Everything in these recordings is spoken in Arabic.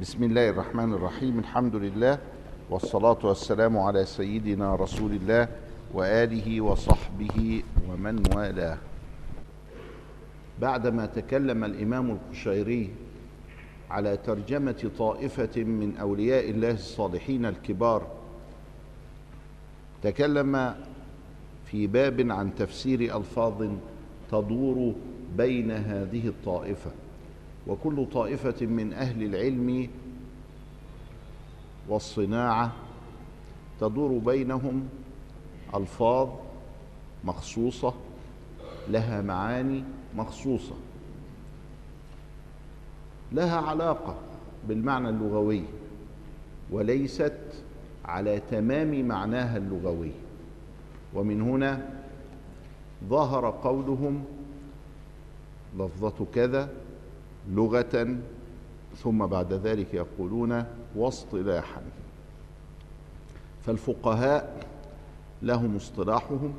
بسم الله الرحمن الرحيم. الحمد لله والصلاة والسلام على سيدنا رسول الله وآله وصحبه ومن والاه. بعدما تكلم الإمام القشيري على ترجمة طائفة من أولياء الله الصالحين الكبار تكلم في باب عن تفسير ألفاظ تدور بين هذه الطائفة. وكل طائفة من أهل العلم والصناعة تدور بينهم ألفاظ مخصوصة لها معاني مخصوصة لها علاقة بالمعنى اللغوي وليست على تمام معناها اللغوي. ومن هنا ظهر قولهم لفظة كذا لغة ثم بعد ذلك يقولون واصطلاحا. فالفقهاء لهم اصطلاحهم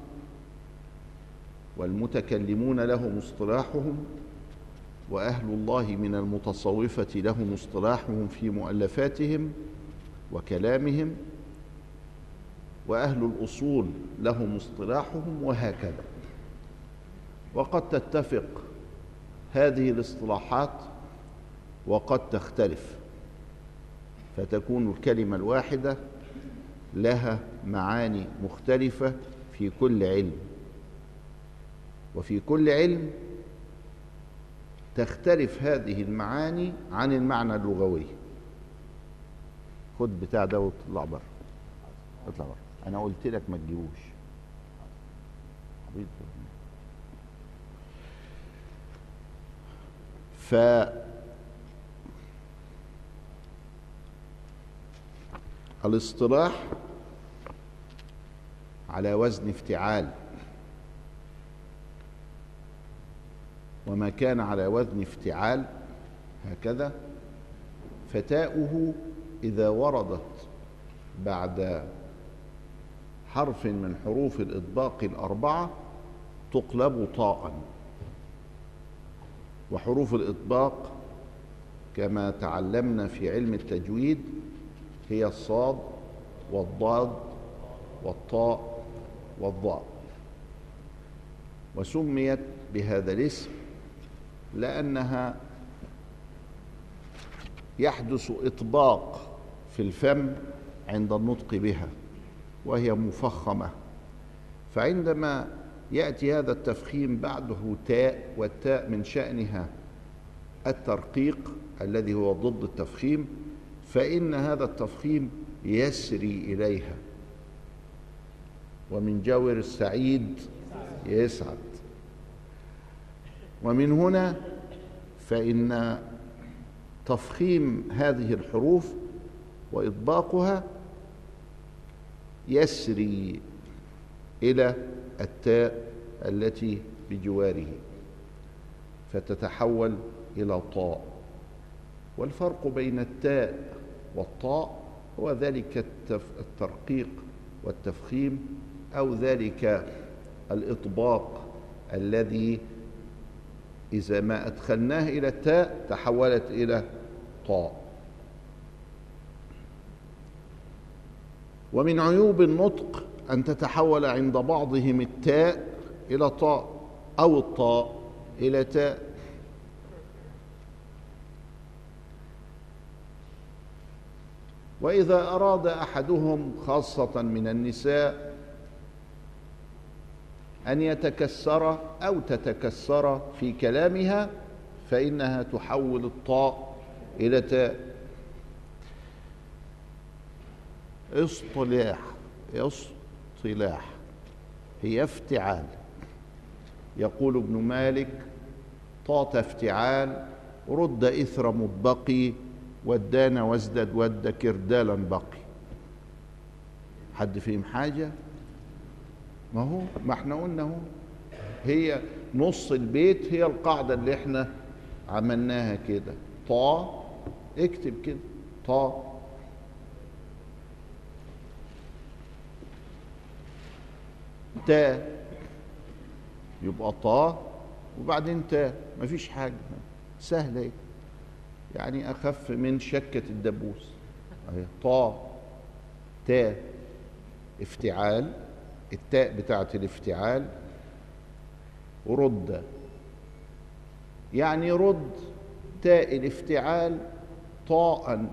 والمتكلمون لهم اصطلاحهم وأهل الله من المتصوفة لهم اصطلاحهم في مؤلفاتهم وكلامهم وأهل الأصول لهم اصطلاحهم وهكذا. وقد تتفق هذه الاصطلاحات وقد تختلف فتكون الكلمة الواحدة لها معاني مختلفة في كل علم. وفي كل علم تختلف هذه المعاني عن المعنى اللغوي. خد بتاع ده واطلع بره. اطلع بره. أنا قلت لك ما تجيبوش. ف الاصطلاح على وزن افتعال. وما كان على وزن افتعال هكذا فتاؤه إذا وردت بعد حرف من حروف الإطباق الأربعة تقلب طاء. وحروف الإطباق كما تعلمنا في علم التجويد هي الصاد والضاد والطاء والضاء. وسميت بهذا الاسم لأنها يحدث إطباق في الفم عند النطق بها وهي مفخمة. فعندما يأتي هذا التفخيم بعده تاء والتاء من شأنها الترقيق الذي هو ضد التفخيم فإن هذا التفخيم يسري إليها. ومن جور السعيد يسعد. ومن هنا فإن تفخيم هذه الحروف وإطباقها يسري إلى التاء التي بجواره فتتحول إلى طاء. والفرق بين التاء والطاء هو ذلك الترقيق والتفخيم أو ذلك الإطباق الذي إذا ما أدخلناه إلى التاء تحولت إلى طاء. ومن عيوب النطق أن تتحول عند بعضهم التاء إلى طاء أو الطاء إلى تاء. وإذا أراد أحدهم خاصة من النساء أن يتكسر أو تتكسر في كلامها فإنها تحول الطاء إلى تاء. اصطلاح اصطلاح. هي افتعال. يقول ابن مالك طاط افتعال رد إثر مطبقي ودان وازدد ود كردالا بقي. حد فيهم حاجة؟ ما هو؟ ما إحنا قلنا هو. هي نص البيت هي القاعدة اللي إحنا عملناها كده. طا اكتب كده. طا تا يبقى طا وبعدين تا مفيش حاجة. سهلة يعني أخف من شكة الدبوس. أهي. طا تاء افتعال. التاء بتاعت الافتعال. رد. يعني رد تاء الافتعال طاء.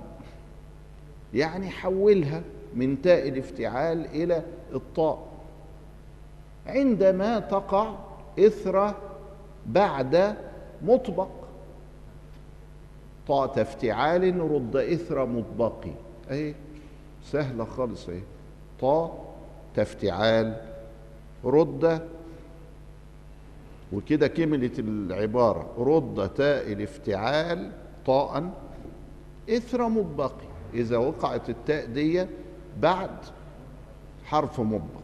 يعني حولها من تاء الافتعال إلى الطاء. عندما تقع إثر بعد مطبق. طاء افتعال رد إثر مطبق أهي سهلة خالص أهي طاء تفتعال رد. وكده كملت العبارة. رد تاء الافتعال طاء إثر مطبق إذا وقعت التاء دي بعد حرف مطبق.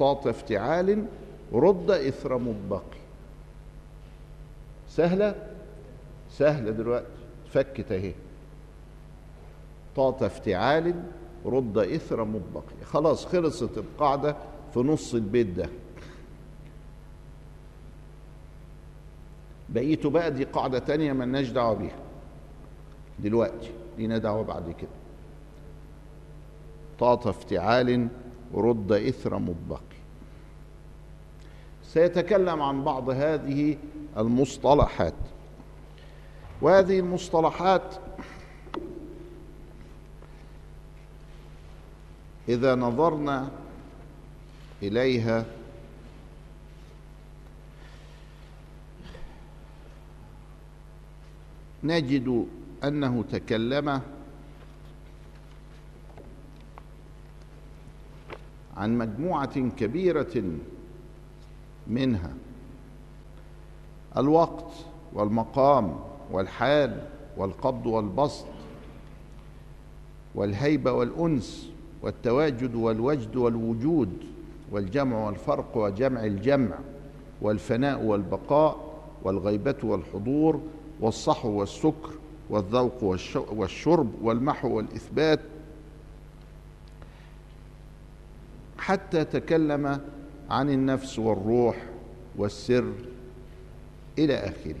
طاء افتعال رد إثر مطبق سهلة؟ سهلة دلوقتي. فكت اهي طاء افتعال رد إثر مطبق خلاص خلصت القاعدة في نص البيت ده. بقيته بقى دي قاعدة تانية ملناش دعوة بيها. دلوقتي. لينا دعوة بعد كده. طاط افتعال رد إثر مطبق سيتكلم عن بعض هذه المصطلحات. وهذه المصطلحات إذا نظرنا إليها نجد أنه تكلم عن مجموعة كبيرة منها. الوقت والمقام والحال والقبض والبسط والهيبة والأنس والتواجد والوجد والوجود والجمع والفرق وجمع الجمع والفناء والبقاء والغيبة والحضور والصحو والسكر والذوق والشرب والمحو والإثبات. حتى تكلم عن النفس والروح والسر إلى آخره.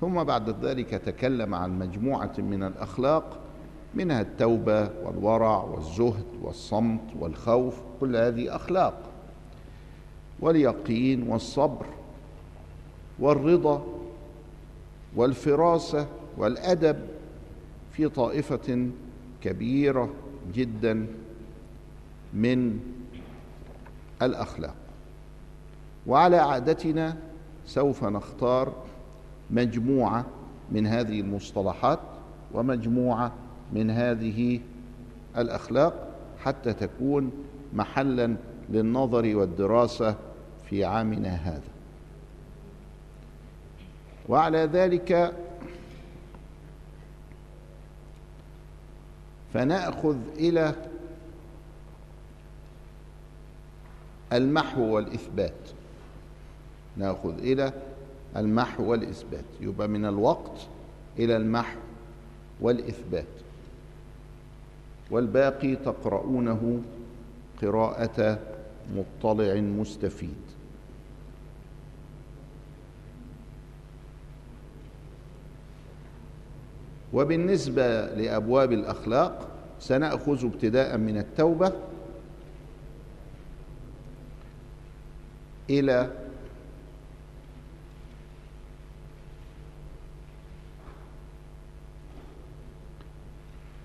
ثم بعد ذلك تكلم عن مجموعة من الأخلاق منها التوبة والورع والزهد والصمت والخوف كل هذه أخلاق. واليقين والصبر والرضا والفراسة والأدب في طائفة كبيرة جدا من الأخلاق. وعلى عادتنا سوف نختار مجموعة من هذه المصطلحات ومجموعة من هذه الأخلاق حتى تكون محلا للنظر والدراسة في عامنا هذا. وعلى ذلك فنأخذ إلى المحو والإثبات. نأخذ إلى المحو والإثبات. يبقى من الوقت إلى المحو والإثبات. والباقي تقرؤونه قراءة مطلع مستفيد. وبالنسبة لأبواب الأخلاق سنأخذ ابتداء من التوبة إلى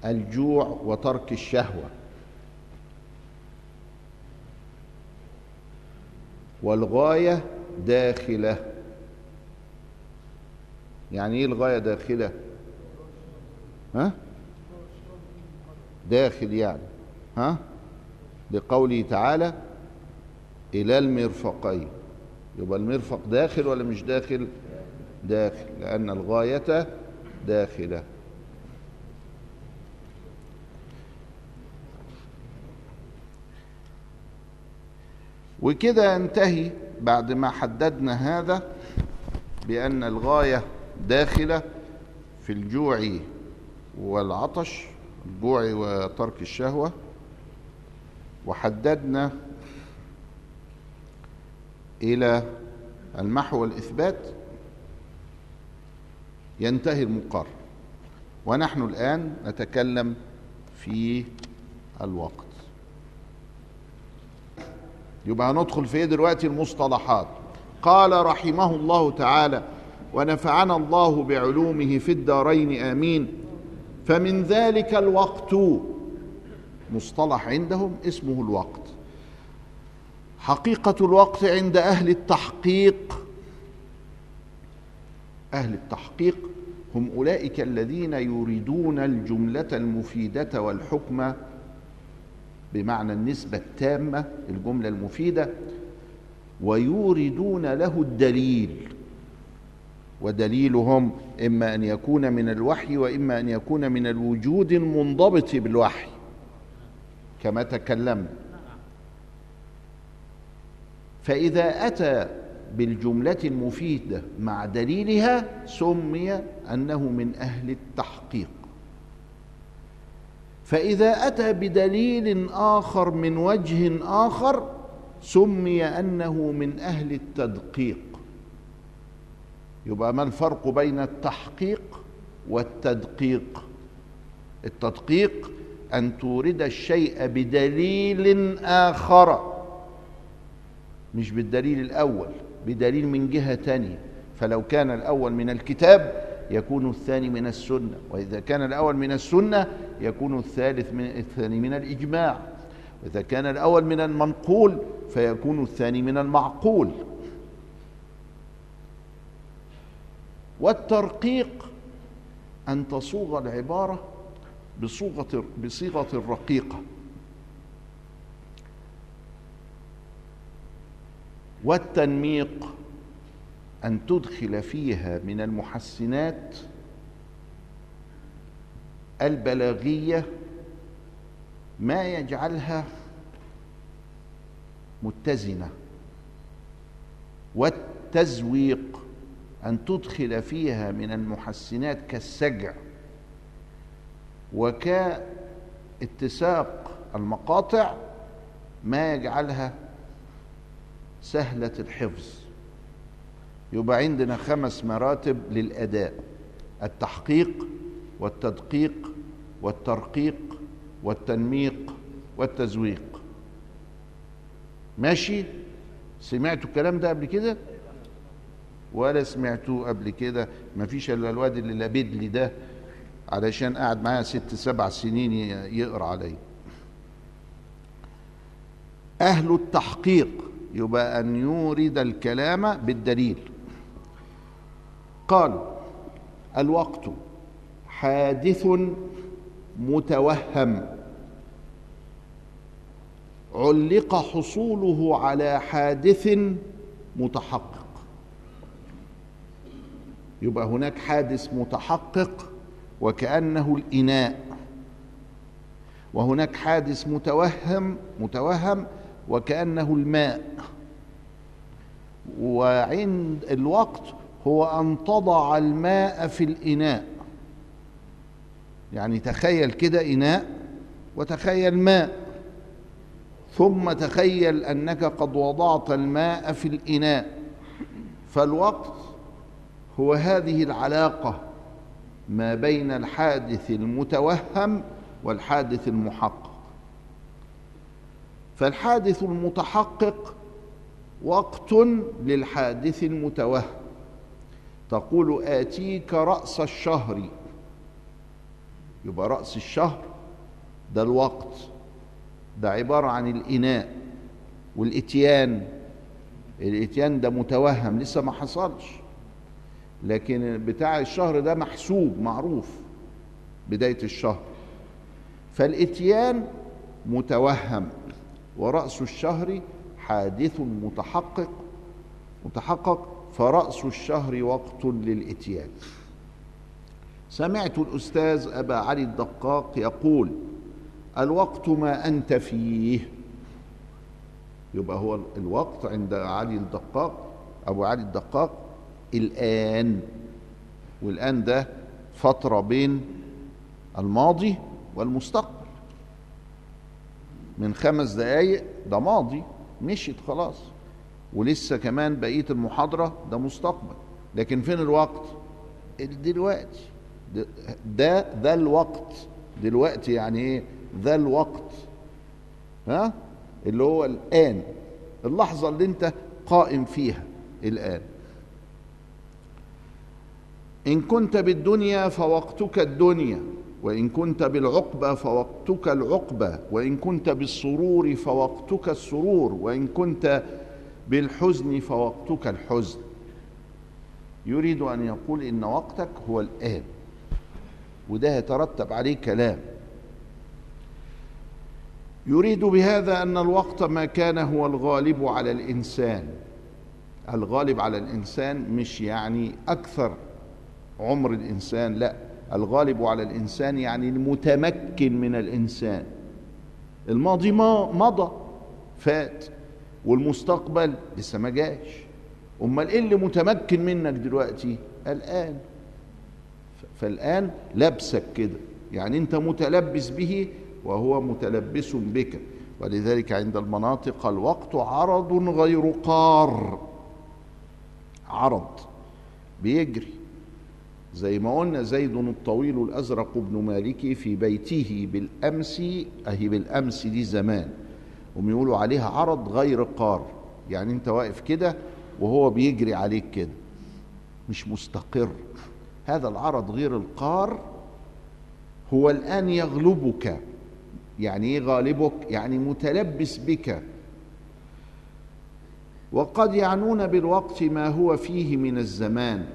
الجوع وترك الشهوة والغاية داخلة. يعني إيه الغاية داخلة؟ ها؟ داخل يعني. ها؟ لقوله تعالى إلى المرفقين. يبقى المرفق داخل ولا مش داخل؟ داخل لأن الغاية داخلة. وكده ينتهي بعد ما حددنا هذا بأن الغاية داخلة في الجوع والعطش الجوع وترك الشهوة. وحددنا إلى المحو والإثبات ينتهي المقرر ونحن الآن نتكلم في الوقت. يبقى هندخل في دلوقتي المصطلحات. قال رحمه الله تعالى ونفعنا الله بعلومه في الدارين آمين. فمن ذلك الوقت. مصطلح عندهم اسمه الوقت. حقيقة الوقت عند أهل التحقيق. أهل التحقيق هم أولئك الذين يريدون الجملة المفيدة والحكم بمعنى النسبة التامة الجملة المفيدة ويوردون له الدليل. ودليلهم إما أن يكون من الوحي وإما أن يكون من الوجود المنضبط بالوحي. كما تكلمنا فإذا أتى بالجملة المفيدة مع دليلها سمي أنه من أهل التحقيق. فإذا أتى بدليل آخر من وجه آخر سمي أنه من أهل التدقيق. يبقى ما الفرق بين التحقيق والتدقيق؟ التدقيق أن تورد الشيء بدليل آخر. مش بالدليل الأول بدليل من جهة تانية. فلو كان الأول من الكتاب يكون الثاني من السنة وإذا كان الأول من السنة يكون الثالث من الثاني من الإجماع. وإذا كان الأول من المنقول فيكون الثاني من المعقول. والترقيق أن تصوغ العبارة بصيغة بصيغة الرقيقة والتنميق أن تدخل فيها من المحسنات البلاغية ما يجعلها متزنة. والتزويق أن تدخل فيها من المحسنات كالسجع وكاتساق المقاطع ما يجعلها سهلة الحفظ. يبقى عندنا خمس مراتب للأداء التحقيق والتدقيق والترقيق والتنميق والتزويق. ماشي؟ سمعتوا الكلام ده قبل كده؟ ولا سمعتوه قبل كده؟ مفيش إلا الواد اللي لابد لي ده علشان قاعد معايا ست سبع سنين يقرأ عليا. أهل التحقيق يبقى أن يورد الكلام بالدليل. قال الوقت حادث متوهم. علق حصوله على حادث متحقق. يبقى هناك حادث متحقق وكأنه الإناء. وهناك حادث متوهم متوهم وكأنه الماء. وعند الوقت هو أن تضع الماء في الإناء. يعني تخيل كده إناء وتخيل ماء. ثم تخيل أنك قد وضعت الماء في الإناء. فالوقت هو هذه العلاقة ما بين الحادث المتوهم والحادث المحقق. فالحادث المتحقق وقت للحادث المتوهم. تقول آتيك رأس الشهر. يبقى رأس الشهر ده الوقت. ده عبارة عن الإناء والإتيان. الإتيان ده متوهم لسه ما حصلش. لكن بتاع الشهر ده محسوب معروف. بداية الشهر. فالإتيان متوهم. ورأس الشهر حادث متحقق متحقق فرأس الشهر وقت للإتيان. سمعت الأستاذ أبا علي الدقاق يقول الوقت ما أنت فيه. يبقى هو الوقت عند علي الدقاق أبو علي الدقاق الآن. والآن ده فترة بين الماضي والمستقبل. من خمس دقايق ده ماضي مشيت خلاص. ولسه كمان بقية المحاضرة ده مستقبل. لكن فين الوقت؟ دلوقتي. ده ذا الوقت. دلوقتي يعني إيه؟ ذا الوقت. ها؟ اللي هو الآن. اللحظة اللي أنت قائم فيها الآن. إن كنت بالدنيا فوقتك الدنيا. وإن كنت بالعقبة فوقتك العقبة وإن كنت بالسرور فوقتك السرور وإن كنت بالحزن فوقتك الحزن. يريد أن يقول إن وقتك هو الآن وده يترتب عليه كلام. يريد بهذا أن الوقت ما كان هو الغالب على الإنسان. الغالب على الإنسان مش يعني أكثر عمر الإنسان لا. الغالب على الإنسان يعني المتمكن من الإنسان. الماضي ما مضى فات والمستقبل لسه ما جاش. أمال إيه اللي متمكن منك دلوقتي؟ الآن. فالآن لبسك كده. يعني أنت متلبس به وهو متلبس بك. ولذلك عند المناطق الوقت عرض غير قار. عرض. بيجري. زي ما قلنا زيد الطويل الأزرق بن مالك في بيته بالأمس أهي بالأمس دي زمان هم يقولوا عليها عرض غير قار يعني أنت واقف كده وهو بيجري عليك كده مش مستقر. هذا العرض غير القار هو الآن يغلبك. يعني إيه غالبك؟ يعني متلبس بك. وقد يعنون بالوقت ما هو فيه من الزمان.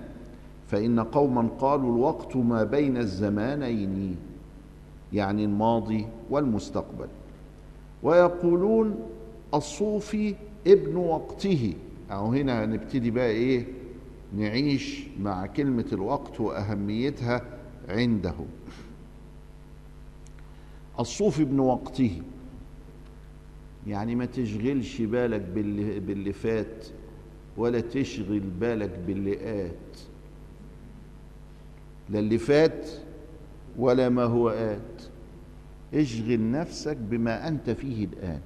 فإن قوما قالوا الوقت ما بين الزمانين يعني الماضي والمستقبل. ويقولون الصوفي ابن وقته. أو هنا نبتدي بقى إيه؟ نعيش مع كلمة الوقت وأهميتها عنده. الصوفي ابن وقته. يعني ما تشغلش بالك باللي, باللي فات ولا تشغل بالك باللي آت. لا اللي فات ولا ما هو آت. اشغل نفسك بما أنت فيه الآن.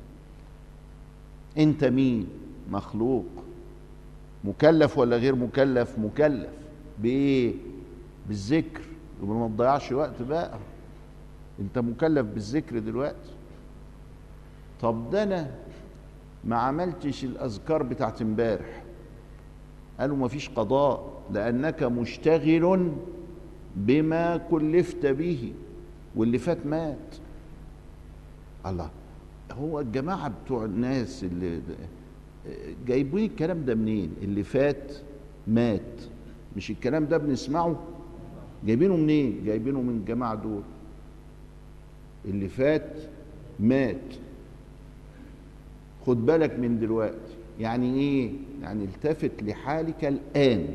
أنت مين؟ مخلوق. مكلف ولا غير مكلف؟ مكلف. بإيه؟ بالذكر. وما تضيعش وقت بقى. أنت مكلف بالذكر دلوقتي. طب ده أنا ما عملتش الأذكار بتاعت امبارح. قالوا ما فيش قضاء لأنك مشتغل بما كلفت به. واللي فات مات. الله هو الجماعة بتوع الناس اللي جايبين الكلام ده منين؟ اللي فات مات. مش الكلام ده بنسمعه؟ جايبينه منين؟ جايبينه من الجماعة دول. اللي فات مات. خد بالك من دلوقتي. يعني إيه؟ يعني التفت لحالك الآن.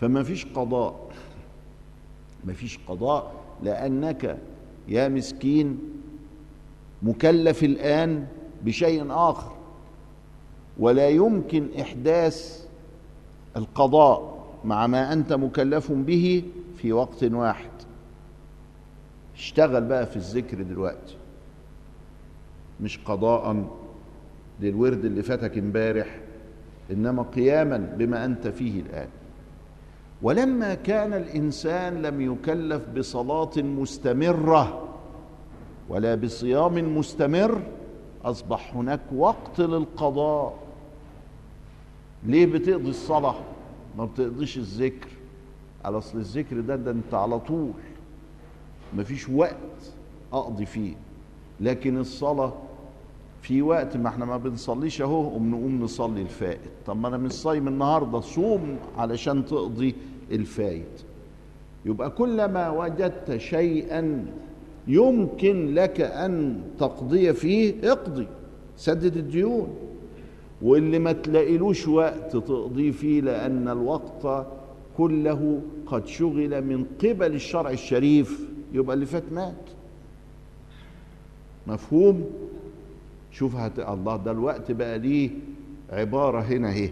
فما فيش قضاء. ما فيش قضاء لأنك يا مسكين مكلف الآن بشيء آخر ولا يمكن إحداث القضاء مع ما أنت مكلف به في وقت واحد. اشتغل بقى في الذكر دلوقتي. مش قضاء للورد اللي فاتك امبارح إنما قياما بما أنت فيه الآن. ولما كان الإنسان لم يكلف بصلاة مستمرة ولا بصيام مستمر أصبح هناك وقت للقضاء. ليه بتقضي الصلاة؟ ما بتقضيش الذكر. على أصل الذكر ده ده أنت على طول. مفيش وقت أقضي فيه. لكن الصلاة في وقت ما إحنا ما بنصليش اهو قوم نقوم نصلي الفائت. طب ما أنا مش صايم النهارده صوم علشان تقضي الفايت. يبقى كلما وجدت شيئا يمكن لك أن تقضي فيه اقضي. سدد الديون. واللي ما تلاقيلوش وقت تقضي فيه لأن الوقت كله قد شغل من قبل الشرع الشريف. يبقى اللي فات مات. مفهوم؟ شوف هت... الله ده الوقت بقى ليه عبارة هنا اهي.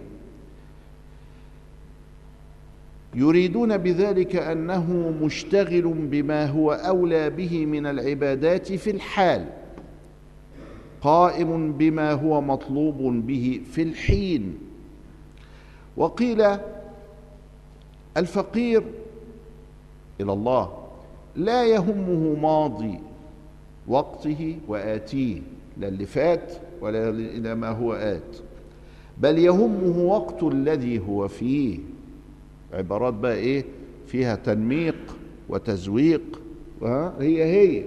يريدون بذلك أنه مشتغل بما هو أولى به من العبادات في الحال. قائم بما هو مطلوب به في الحين. وقيل الفقير إلى الله لا يهمه ماضي وقته وآتيه. لا اللي فات ولا إلى ما هو آت. بل يهمه وقت الذي هو فيه. عبارات بقى إيه؟ فيها تنميق وتزويق. هي هي.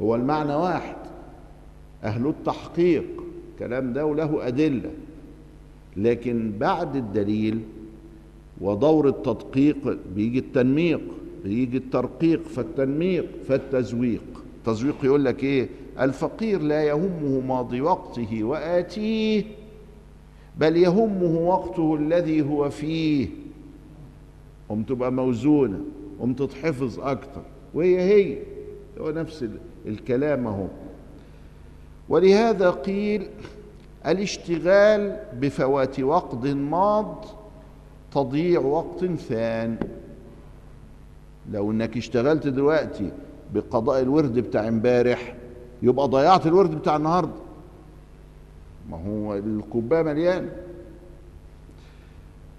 هو المعنى واحد. أهل التحقيق. كلام ده وله أدلة. لكن بعد الدليل ودور التدقيق بيجي التنميق بيجي الترقيق فالتنميق فالتزويق. التزويق يقول لك إيه؟ الفقير لا يهمه ماضي وقته وآتيه بل يهمه وقته الذي هو فيه. قم تبقى موزونة قم تتحفظ أكتر. وهي هي هو نفس الكلام أهو. ولهذا قيل الاشتغال بفوات وقت ماض تضييع وقت ثان. لو إنك اشتغلت دلوقتي بقضاء الورد بتاع امبارح يبقى ضيعت الورد بتاع النهارده. ما هو الكوباية مليان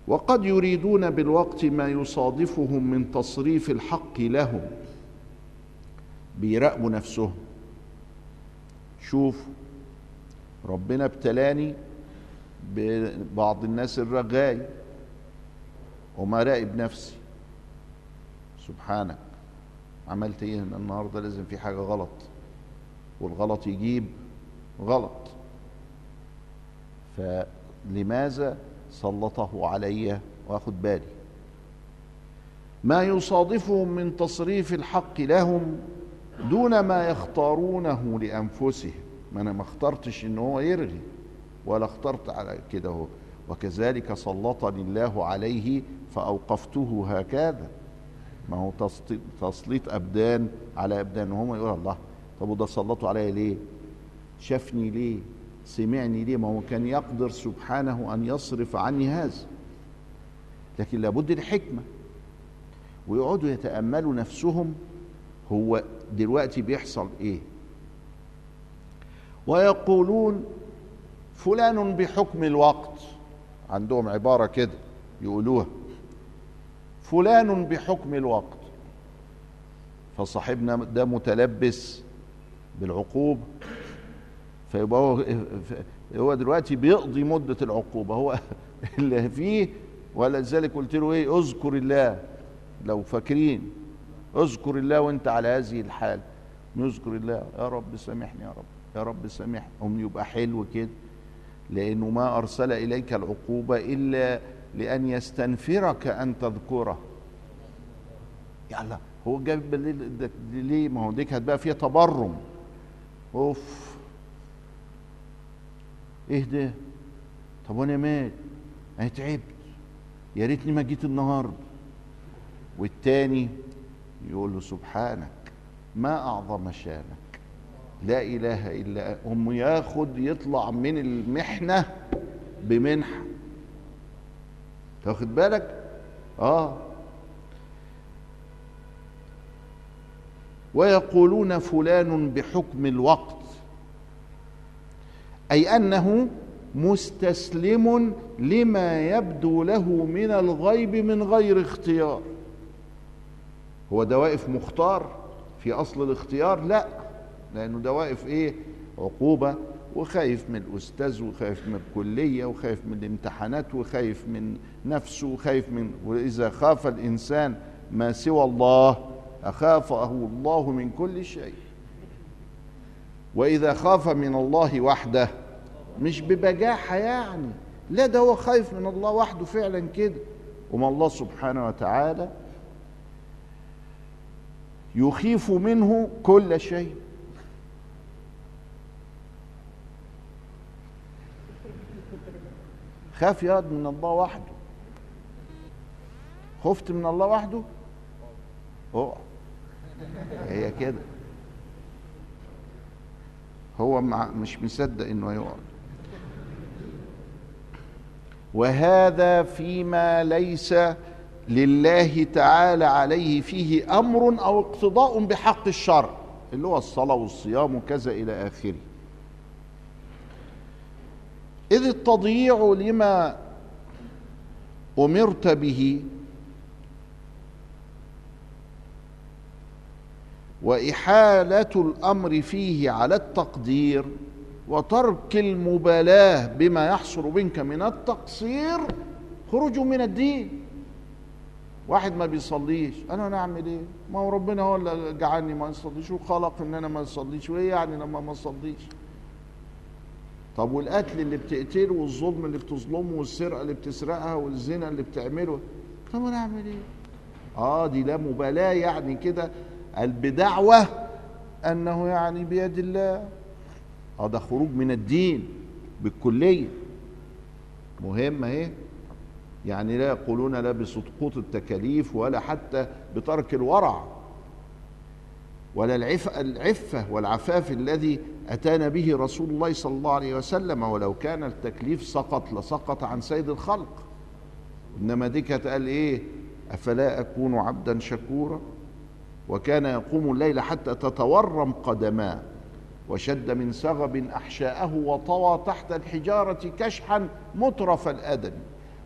وقد يريدون بالوقت ما يصادفهم من تصريف الحق لهم. بيراقبوا نفسهم. شوف ربنا ابتلاني ببعض الناس الرغاي وما راقب نفسي. سبحانك. عملت إيه النهارده؟ لازم في حاجة غلط. والغلط يجيب غلط. فلماذا سلطه علي واخد بالي؟ ما يصادفهم من تصريف الحق لهم دون ما يختارونه لأنفسهم. ما أنا ما اخترتش إن هو يرغي ولا اخترت على كده هو. وكذلك سلطني الله عليه فأوقفته هكذا. ما هو تسليط أبدان على أبدان. وهم يقول الله طب وده سلطوا عليا ليه؟ شافني ليه؟ سمعني ليه؟ ما هو كان يقدر سبحانه أن يصرف عني هذا. لكن لابد الحكمه ويقعدوا يتأملوا نفسهم هو دلوقتي بيحصل إيه؟ ويقولون فلان بحكم الوقت. عندهم عبارة كده يقولوها. فلان بحكم الوقت. فصاحبنا ده متلبس بالعقوبة فيبقى هو هو دلوقتي بيقضي مدة العقوبة. هو اللي فيه ولذلك قلت له إيه؟ اذكر الله. لو فاكرين اذكر الله وأنت على هذه الحال. نذكر الله. يا رب سامحني يا رب. يا رب سامحني. هم يبقى حلو كده. لأنه ما أرسل إليك العقوبة إلا لأن يستنفرك أن تذكره. يلا هو جاب ليه ما هو ديك هتبقى فيها تبرم. أوف. إيه ده؟ طب وأنا مال أنا تعبت. يا ريتني ما جيت النهارده. والتاني يقول له سبحانك ما أعظم شانك. لا إله إلا هم ياخد يطلع من المحنة بمنحة. تاخد بالك؟ آه. ويقولون فلان بحكم الوقت. أي أنه مستسلم لما يبدو له من الغيب من غير اختيار. هو ده واقف مختار في أصل الاختيار؟ لا لأنه ده واقف إيه؟ عقوبة وخايف من الأستاذ وخايف من الكلية وخايف من الامتحانات وخايف من نفسه وخايف من وإذا خاف الإنسان ما سوى الله أخافه الله من كل شيء. وإذا خاف من الله وحده مش ببجاحة يعني لا ده هو خايف من الله وحده فعلا كده. وما الله سبحانه وتعالى يخيف منه كل شيء. خاف ياض من الله وحده. خفت من الله وحده؟ اقع هي كده. هو مش مصدق إنه يقع وهذا فيما ليس لله تعالى عليه فيه أمر أو اقتضاء بحق الشرع اللي هو الصلاة والصيام وكذا إلى آخره. إذ التضييع لما أمرت به وإحالة الأمر فيه على التقدير وترك المبالاة بما يحصل منك من التقصير خروج من الدين. واحد ما بيصليش أنا نعمل إيه؟ ما هو ربنا هو اللي جعلني ما أصليش وخلق إن أنا ما أصليش وإيه يعني لما ما أصليش؟ طب والقتل اللي بتقتله والظلم اللي بتظلمه والسرقة اللي بتسرقها والزنا اللي بتعمله طب أنا اعمل إيه؟ آه دي لا مبالاة يعني كده بدعوه أنه يعني بيد الله. ده خروج من الدين بالكلية. مهمه اهي يعني لا يقولون لا بسقوط التكاليف ولا حتى بترك الورع ولا العف العفة والعفاف الذي أتانا به رسول الله صلى الله عليه وسلم. ولو كان التكليف سقط لسقط عن سيد الخلق. إنما دي كانت قال إيه؟ أفلا أكون عبدا شكورا؟ وكان يقوم الليل حتى تتورم قدماه وشد من سغب أحشاءه وطوى تحت الحجارة كشحا مترف الأدم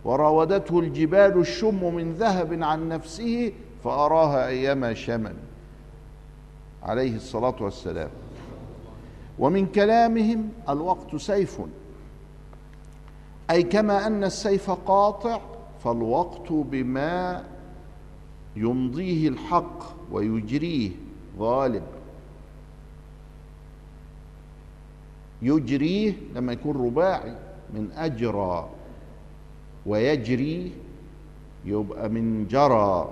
وراودته الجبال الشم من ذهب عن نفسه فأراها أيما شمن. عليه الصلاة والسلام. ومن كلامهم الوقت سيف. أي كما أن السيف قاطع فالوقت بما يمضيه الحق ويجريه غالب يجريه لما يكون رباعي من أجرى ويجري يبقى من جرى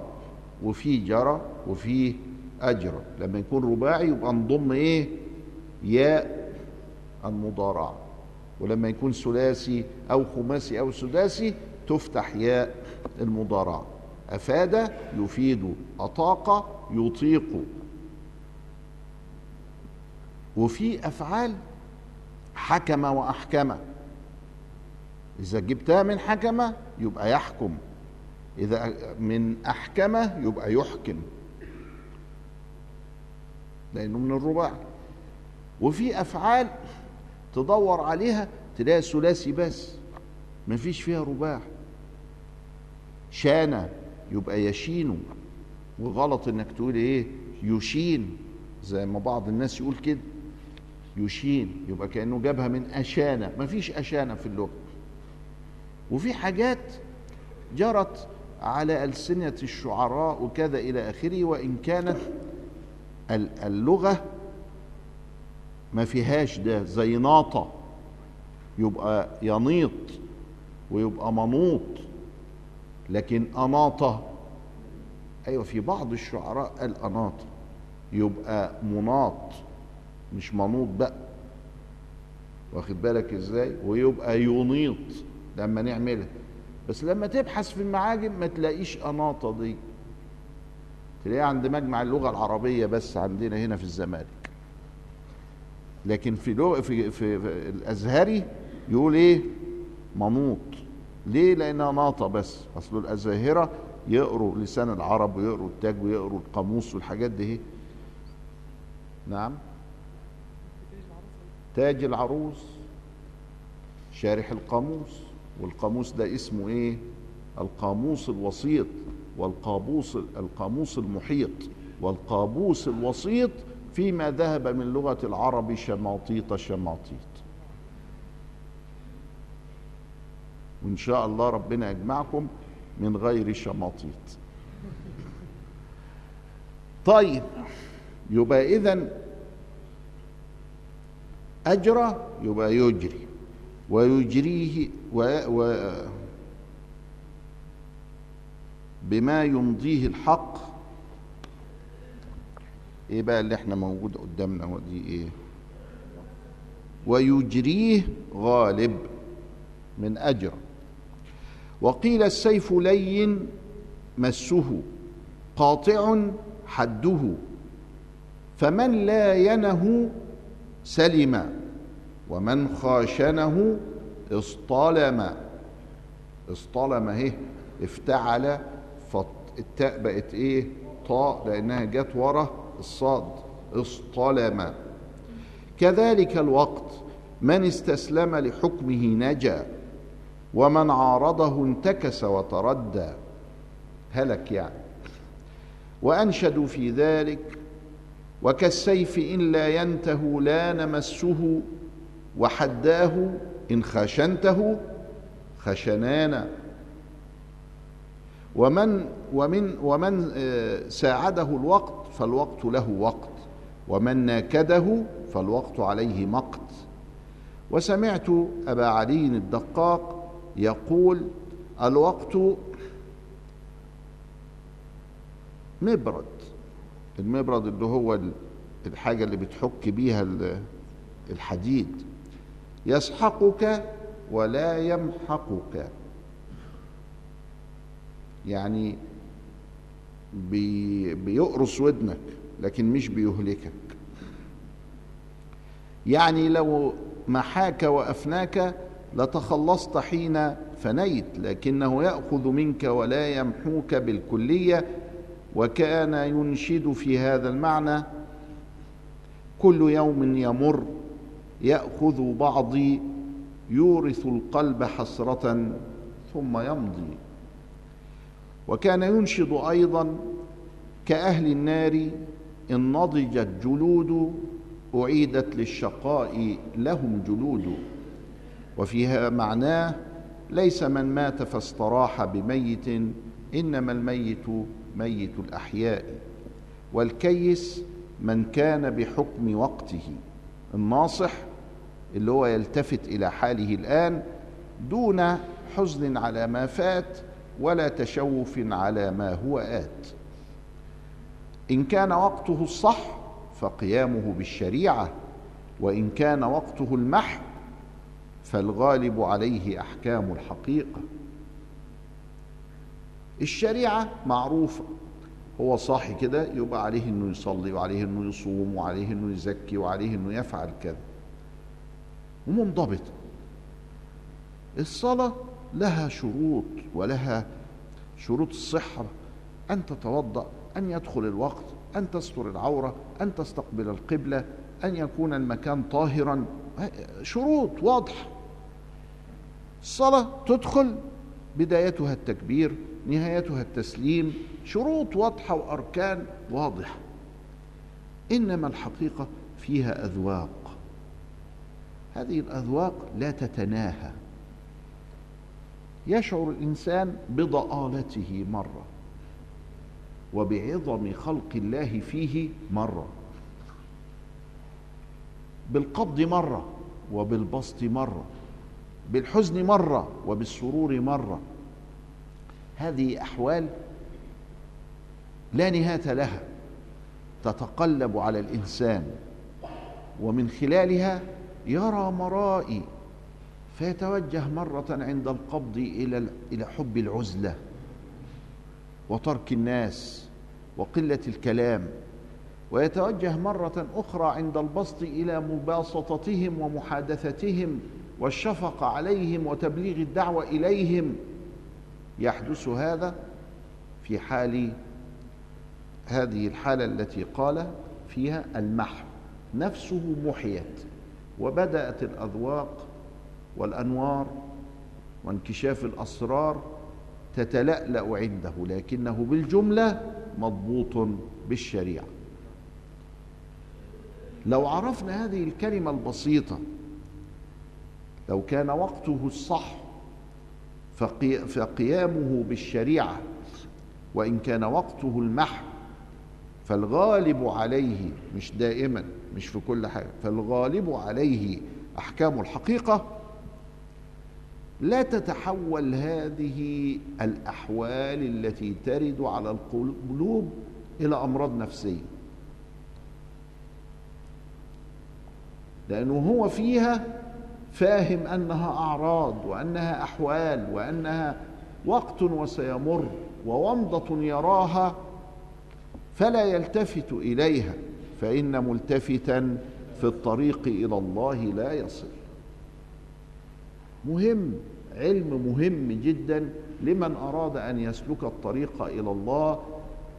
وفي جرى وفي أجرى. لما يكون رباعي يبقى نضم إيه؟ ياء المضارعة ولما يكون ثلاثي أو خماسي أو سداسي تفتح ياء المضارعة أفاد يفيد. أطاق يطيق. وفي أفعال حكم وأحكم. إذا جبتها من حكمة يبقى يحكم. إذا من أحكمة يبقى يحكم. لأنه من الرباع. وفي أفعال تدور عليها تلاقي ثلاثي بس. مفيش فيها رباع. شان. يبقى يشين. وغلط إنك تقول إيه؟ يشين. زي ما بعض الناس يقول كده. يشين. يبقى كأنه جابها من أشانة. مفيش أشانة في اللغة. وفي حاجات جرت على ألسنة الشعراء وكذا إلى آخره وإن كانت اللغة ما فيهاش ده. زي ناطة. يبقى ينيط ويبقى منوط. لكن أناطة. أيوة في بعض الشعراء قال أناطة يبقى مناط مش منوط بقى. واخد بالك إزاي؟ ويبقى ينيط لما نعملها. بس لما تبحث في المعاجم ما تلاقيش أناطة دي. تلاقيها عند مجمع اللغة العربية بس عندنا هنا في الزمالك. لكن في لغة في, في, في الأزهري يقول إيه؟ منوط. ليه؟ لأنها ناطة بس. أصل الأزاهرة يقروا لسان العرب ويقروا التاج ويقروا القاموس والحاجات دي. نعم. تاج العروس شارح القاموس. والقاموس ده اسمه إيه؟ القاموس الوسيط والقاموس القاموس المحيط. والقاموس الوسيط فيما ذهب من لغة العرب شماطيط شماطيط. وإن شاء الله ربنا يجمعكم من غير شماطيط. طيب يبقى إذا أجرى يبقى يجري. ويجريه و, و بما يمضيه الحق. إيه بقى اللي إحنا موجود قدامنا؟ ودي إيه؟ ويجريه غالب من اجر وقيل السيف لين مسه قاطع حده. فمن لا ينه سلم ومن خاشنه اصطلم. اصطلم اهي افتعل فالتاء بقت إيه؟ طاء لأنها جت ورا الصاد. اصطلم. كذلك الوقت من استسلم لحكمه نجا. ومن عارضه انتكس وكالسيف إن لا ينته لا نمسه وحداه إن خشنته خشنانا. ومن ومن ومن آه، ساعده الوقت فالوقت له وقت ومن ناكده فالوقت عليه مقت. وسمعت أبا علي الدقاق يقول الوقت مبرد. المبرد اللي هو الحاجة اللي بتحك بيها الحديد. يسحقك ولا يمحقك. يعني بي بيقرص ودنك لكن مش بيهلكك. يعني لو محاك وأفناك لتخلصت حين فنيت لكنه يأخذ منك ولا يمحوك بالكلية وكان ينشد في هذا المعنى كل يوم يمر يأخذ بعضي يورث القلب حسرة ثم يمضي. وكان ينشد أيضا كأهل النار إن نضجت جلود أعيدت للشقاء لهم جلود. وفيها معناه ليس من مات فاستراح بميت إنما الميت ميت الأحياء. والكيس من كان بحكم وقته. الناصح اللي هو يلتفت إلى حاله الآن دون حزن على ما فات ولا تشوف على ما هو آت. إن كان وقته الصح فقيامه بالشريعة وإن كان وقته المحو فالغالب عليه أحكام الحقيقة. الشريعة معروفة. هو صاحي كده يبقى عليه إنه يصلي وعليه إنه يصوم وعليه إنه يزكي وعليه إنه يفعل كذا. ومنضبطه الصلاة لها شروط ولها شروط الصحة. أن تتوضأ أن يدخل الوقت أن تستر العورة أن تستقبل القبلة أن يكون المكان طاهرا. شروط واضحة. الصلاة تدخل بدايتها التكبير نهايتها التسليم شروط واضحة وأركان واضحة. إنما الحقيقة فيها أذواق. هذه الأذواق لا تتناهى. يشعر الإنسان بضآلته مرة وبعظم خلق الله فيه مرة. بالقبض مرة وبالبسط مرة. بالحزن مرة وبالسرور مرة. هذه أحوال لا نهاية لها تتقلب على الإنسان ومن خلالها يرى مرائي فيتوجه مرة عند القبض إلى إلى حب العزلة وترك الناس وقلة الكلام ويتوجه مرة أخرى عند البسط إلى مباسطتهم ومحادثتهم والشفقة عليهم وتبليغ الدعوة إليهم. يحدث هذا في حال هذه الحالة التي قال فيها المحو. نفسه محيت وبدأت الأذواق والأنوار وانكشاف الأسرار تتلألأ عنده لكنه بالجملة مضبوط بالشريعة. لو عرفنا هذه الكلمة البسيطة لو كان وقته الصح فقيامه بالشريعة وإن كان وقته المحو فالغالب عليه مش دائما مش في كل حاجة فالغالب عليه أحكام الحقيقة. لا تتحول هذه الأحوال التي ترد على القلوب إلى أمراض نفسية. لأنه هو فيها فاهم أنها أعراض وأنها أحوال وأنها وقت وسيمر وومضة يراها فلا يلتفت إليها فإن ملتفتا في الطريق إلى الله لا يصل. مهم علم مهم جدا لمن أراد أن يسلك الطريق إلى الله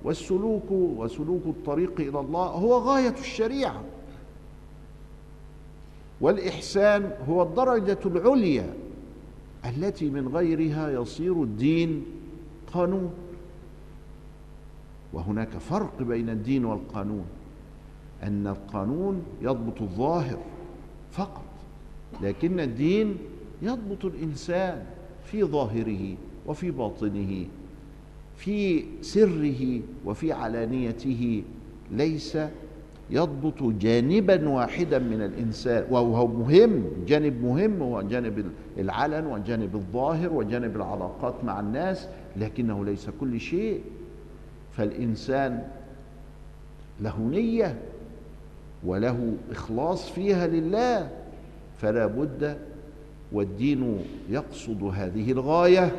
والسلوك وسلوك الطريق إلى الله هو غاية الشريعة. والإحسان هو الدرجة العليا التي من غيرها يصير الدين قانون. وهناك فرق بين الدين والقانون أن القانون يضبط الظاهر فقط لكن الدين يضبط الإنسان في ظاهره وفي باطنه في سره وفي علانيته ليس يضبط جانبا واحدا من الإنسان وهو مهم جانب مهم هو جانب العلن وجانب الظاهر وجانب العلاقات مع الناس لكنه ليس كل شيء. فالإنسان له نية وله إخلاص فيها لله فلا بد والدين يقصد هذه الغاية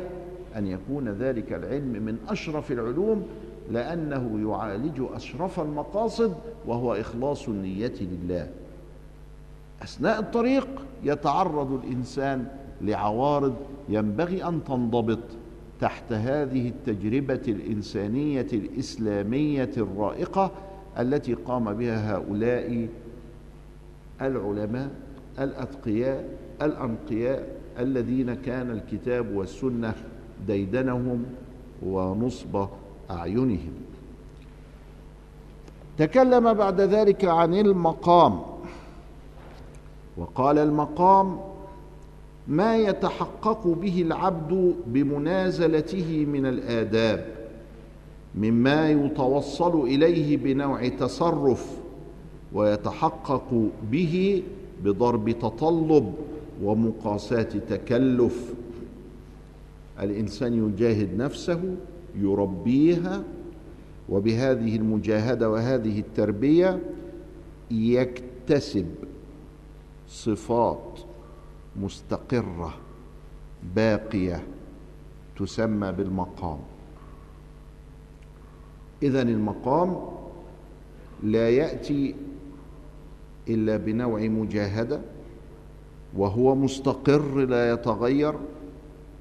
أن يكون ذلك العلم من أشرف العلوم لأنه يعالج أشرف المقاصد وهو إخلاص النية لله. أثناء الطريق يتعرض الإنسان لعوارض ينبغي أن تنضبط تحت هذه التجربة الإنسانية الإسلامية الرائقة التي قام بها هؤلاء العلماء الأتقياء الأنقياء الذين كان الكتاب والسنة ديدنهم ونصب أعينهم. تكلم بعد ذلك عن المقام. وقال المقام ما يتحقق به العبد بمنازلته من الآداب مما يتوصل إليه بنوع تصرف ويتحقق به بضرب تطلب ومقاساة تكلف. الإنسان يجاهد نفسه يربيها وبهذه المجاهدة وهذه التربية يكتسب صفات مستقرة باقية تسمى بالمقام. اذا المقام لا يأتي إلا بنوع مجاهدة وهو مستقر لا يتغير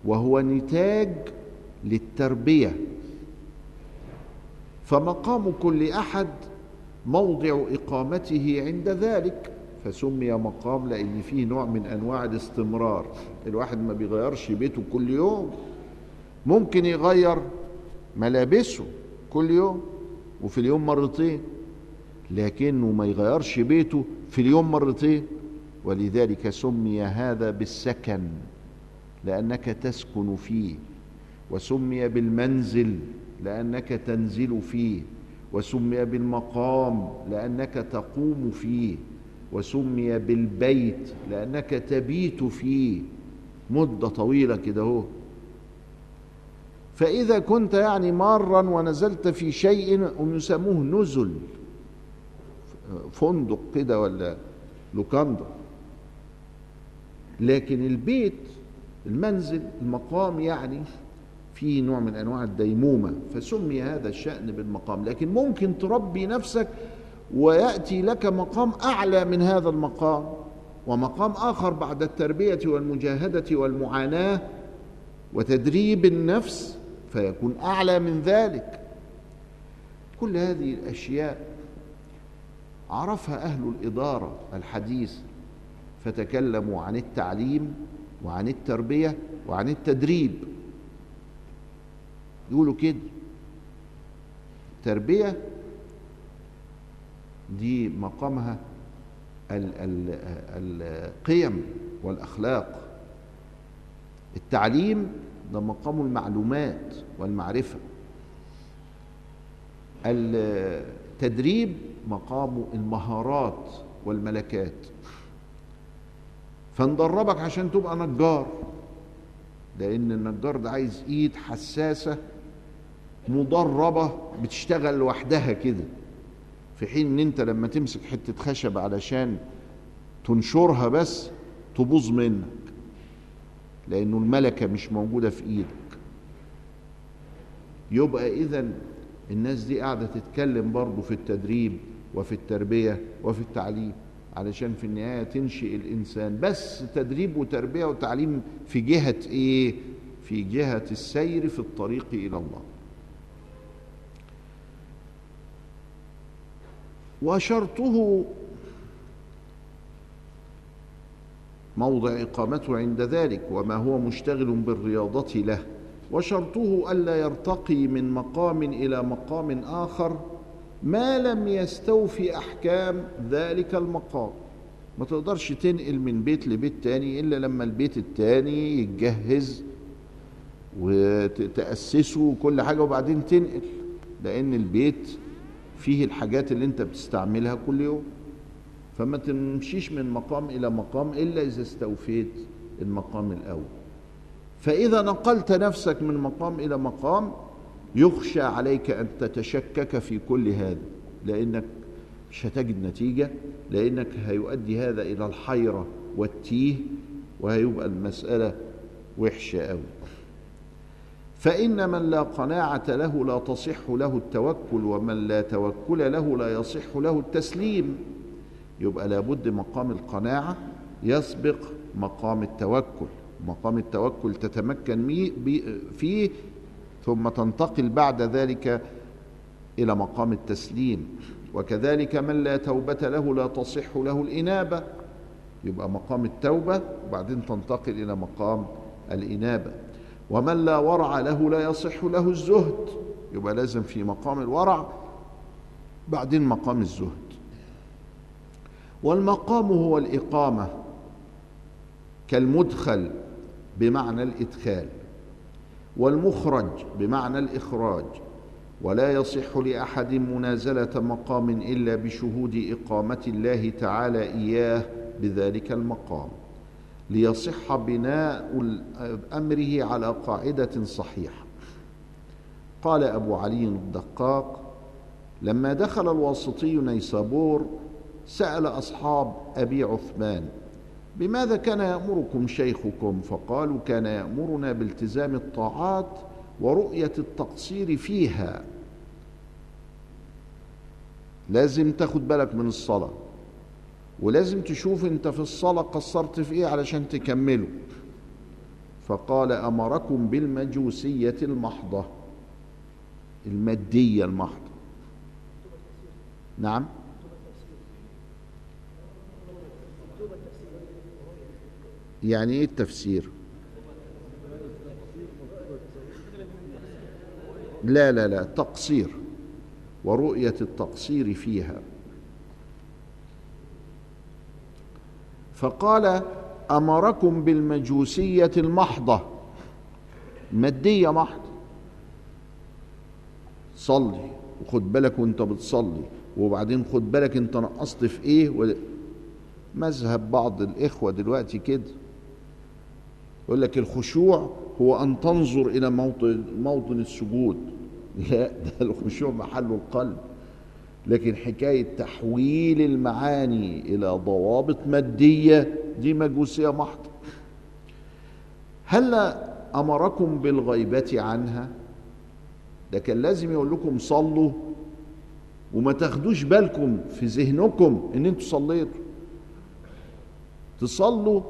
وهو نتاج للتربية. فمقام كل أحد موضع إقامته عند ذلك فسمي مقام لأن فيه نوع من أنواع الاستمرار. الواحد ما بيغيرش بيته كل يوم ممكن يغير ملابسه كل يوم وفي اليوم مرتين لكنه ما يغيرش بيته في اليوم مرتين. ولذلك سمي هذا بالسكن لأنك تسكن فيه وسمي بالمنزل. لأنك تنزل فيه وسمي بالمقام لأنك تقوم فيه وسمي بالبيت لأنك تبيت فيه. مدة طويلة كده أهو. فإذا كنت يعني مارا ونزلت في شيء يسموه نزل. فندق كده ولا لوكاندا. لكن البيت المنزل المقام يعني في نوع من أنواع الديمومة فسمي هذا الشأن بالمقام. لكن ممكن تربي نفسك ويأتي لك مقام أعلى من هذا المقام ومقام آخر بعد التربية والمجاهدة والمعاناة وتدريب النفس فيكون أعلى من ذلك. كل هذه الأشياء عرفها أهل الإدارة الحديث فتكلموا عن التعليم وعن التربية وعن التدريب. يقولوا كده. التربيه دي مقامها القيم والأخلاق. التعليم ده مقام المعلومات والمعرفة. التدريب مقام المهارات والملكات. فندربك عشان تبقى نجار لأن النجار ده عايز إيد حساسة مدربه بتشتغل لوحدها كده. في حين إن أنت لما تمسك حتة خشب علشان تنشرها بس تبوظ منك لأنه الملكة مش موجودة في إيدك. يبقى اذا الناس دي قاعدة تتكلم برضه في التدريب وفي التربية وفي التعليم علشان في النهاية تنشئ الإنسان. بس تدريب وتربية وتعليم في جهة إيه؟ في جهة السير في الطريق إلى الله. وشرطه موضع إقامته عند ذلك وما هو مشتغل بالرياضة له. وشرطه ألا يرتقي من مقام إلى مقام آخر ما لم يستوفي أحكام ذلك المقام. ما تقدرش تنقل من بيت لبيت تاني إلا لما البيت التاني يتجهز وتأسسه وكل حاجة وبعدين تنقل لأن البيت فيه الحاجات اللي انت بتستعملها كل يوم. فما تمشيش من مقام إلى مقام إلا إذا استوفيت المقام الأول. فإذا نقلت نفسك من مقام إلى مقام يخشى عليك أن تتشكك في كل هذا لأنك مش هتجد نتيجة لأنك هيؤدي هذا إلى الحيرة والتيه وهيبقى المسألة وحشة أوي. فإن من لا قناعة له لا تصح له التوكل ومن لا توكل له لا يصح له التسليم. يبقى لابد مقام القناعة يسبق مقام التوكل. مقام التوكل تتمكن فيه ثم تنتقل بعد ذلك إلى مقام التسليم. وكذلك من لا توبة له لا تصح له الإنابة. يبقى مقام التوبة وبعدين تنتقل إلى مقام الإنابة. ومن لا ورع له لا يصح له الزهد. يبقى لازم في مقام الورع بعدين مقام الزهد. والمقام هو الإقامة كالمدخل بمعنى الإدخال والمخرج بمعنى الإخراج. ولا يصح لأحد منازلة مقام إلا بشهود إقامة الله تعالى إياه بذلك المقام. ليصح بناء أمره على قاعدة صحيحة. قال أبو علي الدقاق لما دخل الواسطي نيسابور سأل أصحاب أبي عثمان بماذا كان يأمركم شيخكم؟ فقالوا كان يأمرنا بالتزام الطاعات ورؤية التقصير فيها. لازم تاخد بالك من الصلاة. ولازم تشوف انت في الصلاة قصرت في إيه علشان تكمله. فقال أمركم بالمجوسية المحضة. المادية المحضة. نعم. يعني إيه التفسير؟ لا لا لا تقصير. ورؤية التقصير فيها. فقال أمركم بالمجوسية المحضة. مادية محضة صلي وخد بالك وانت بتصلي وبعدين خد بالك انت نقصت في إيه؟ مذهب بعض الإخوة دلوقتي كده. يقول لك الخشوع هو أن تنظر إلى موطن, موطن السجود. لا ده الخشوع محل القلب. لكن حكاية تحويل المعاني إلى ضوابط مادية دي مجوسية محضة هل أمركم بالغيبة عنها؟ ده كان لازم يقول لكم صلوا وما تاخدوش بالكم في ذهنكم إن أنتوا صليتوا. تصلوا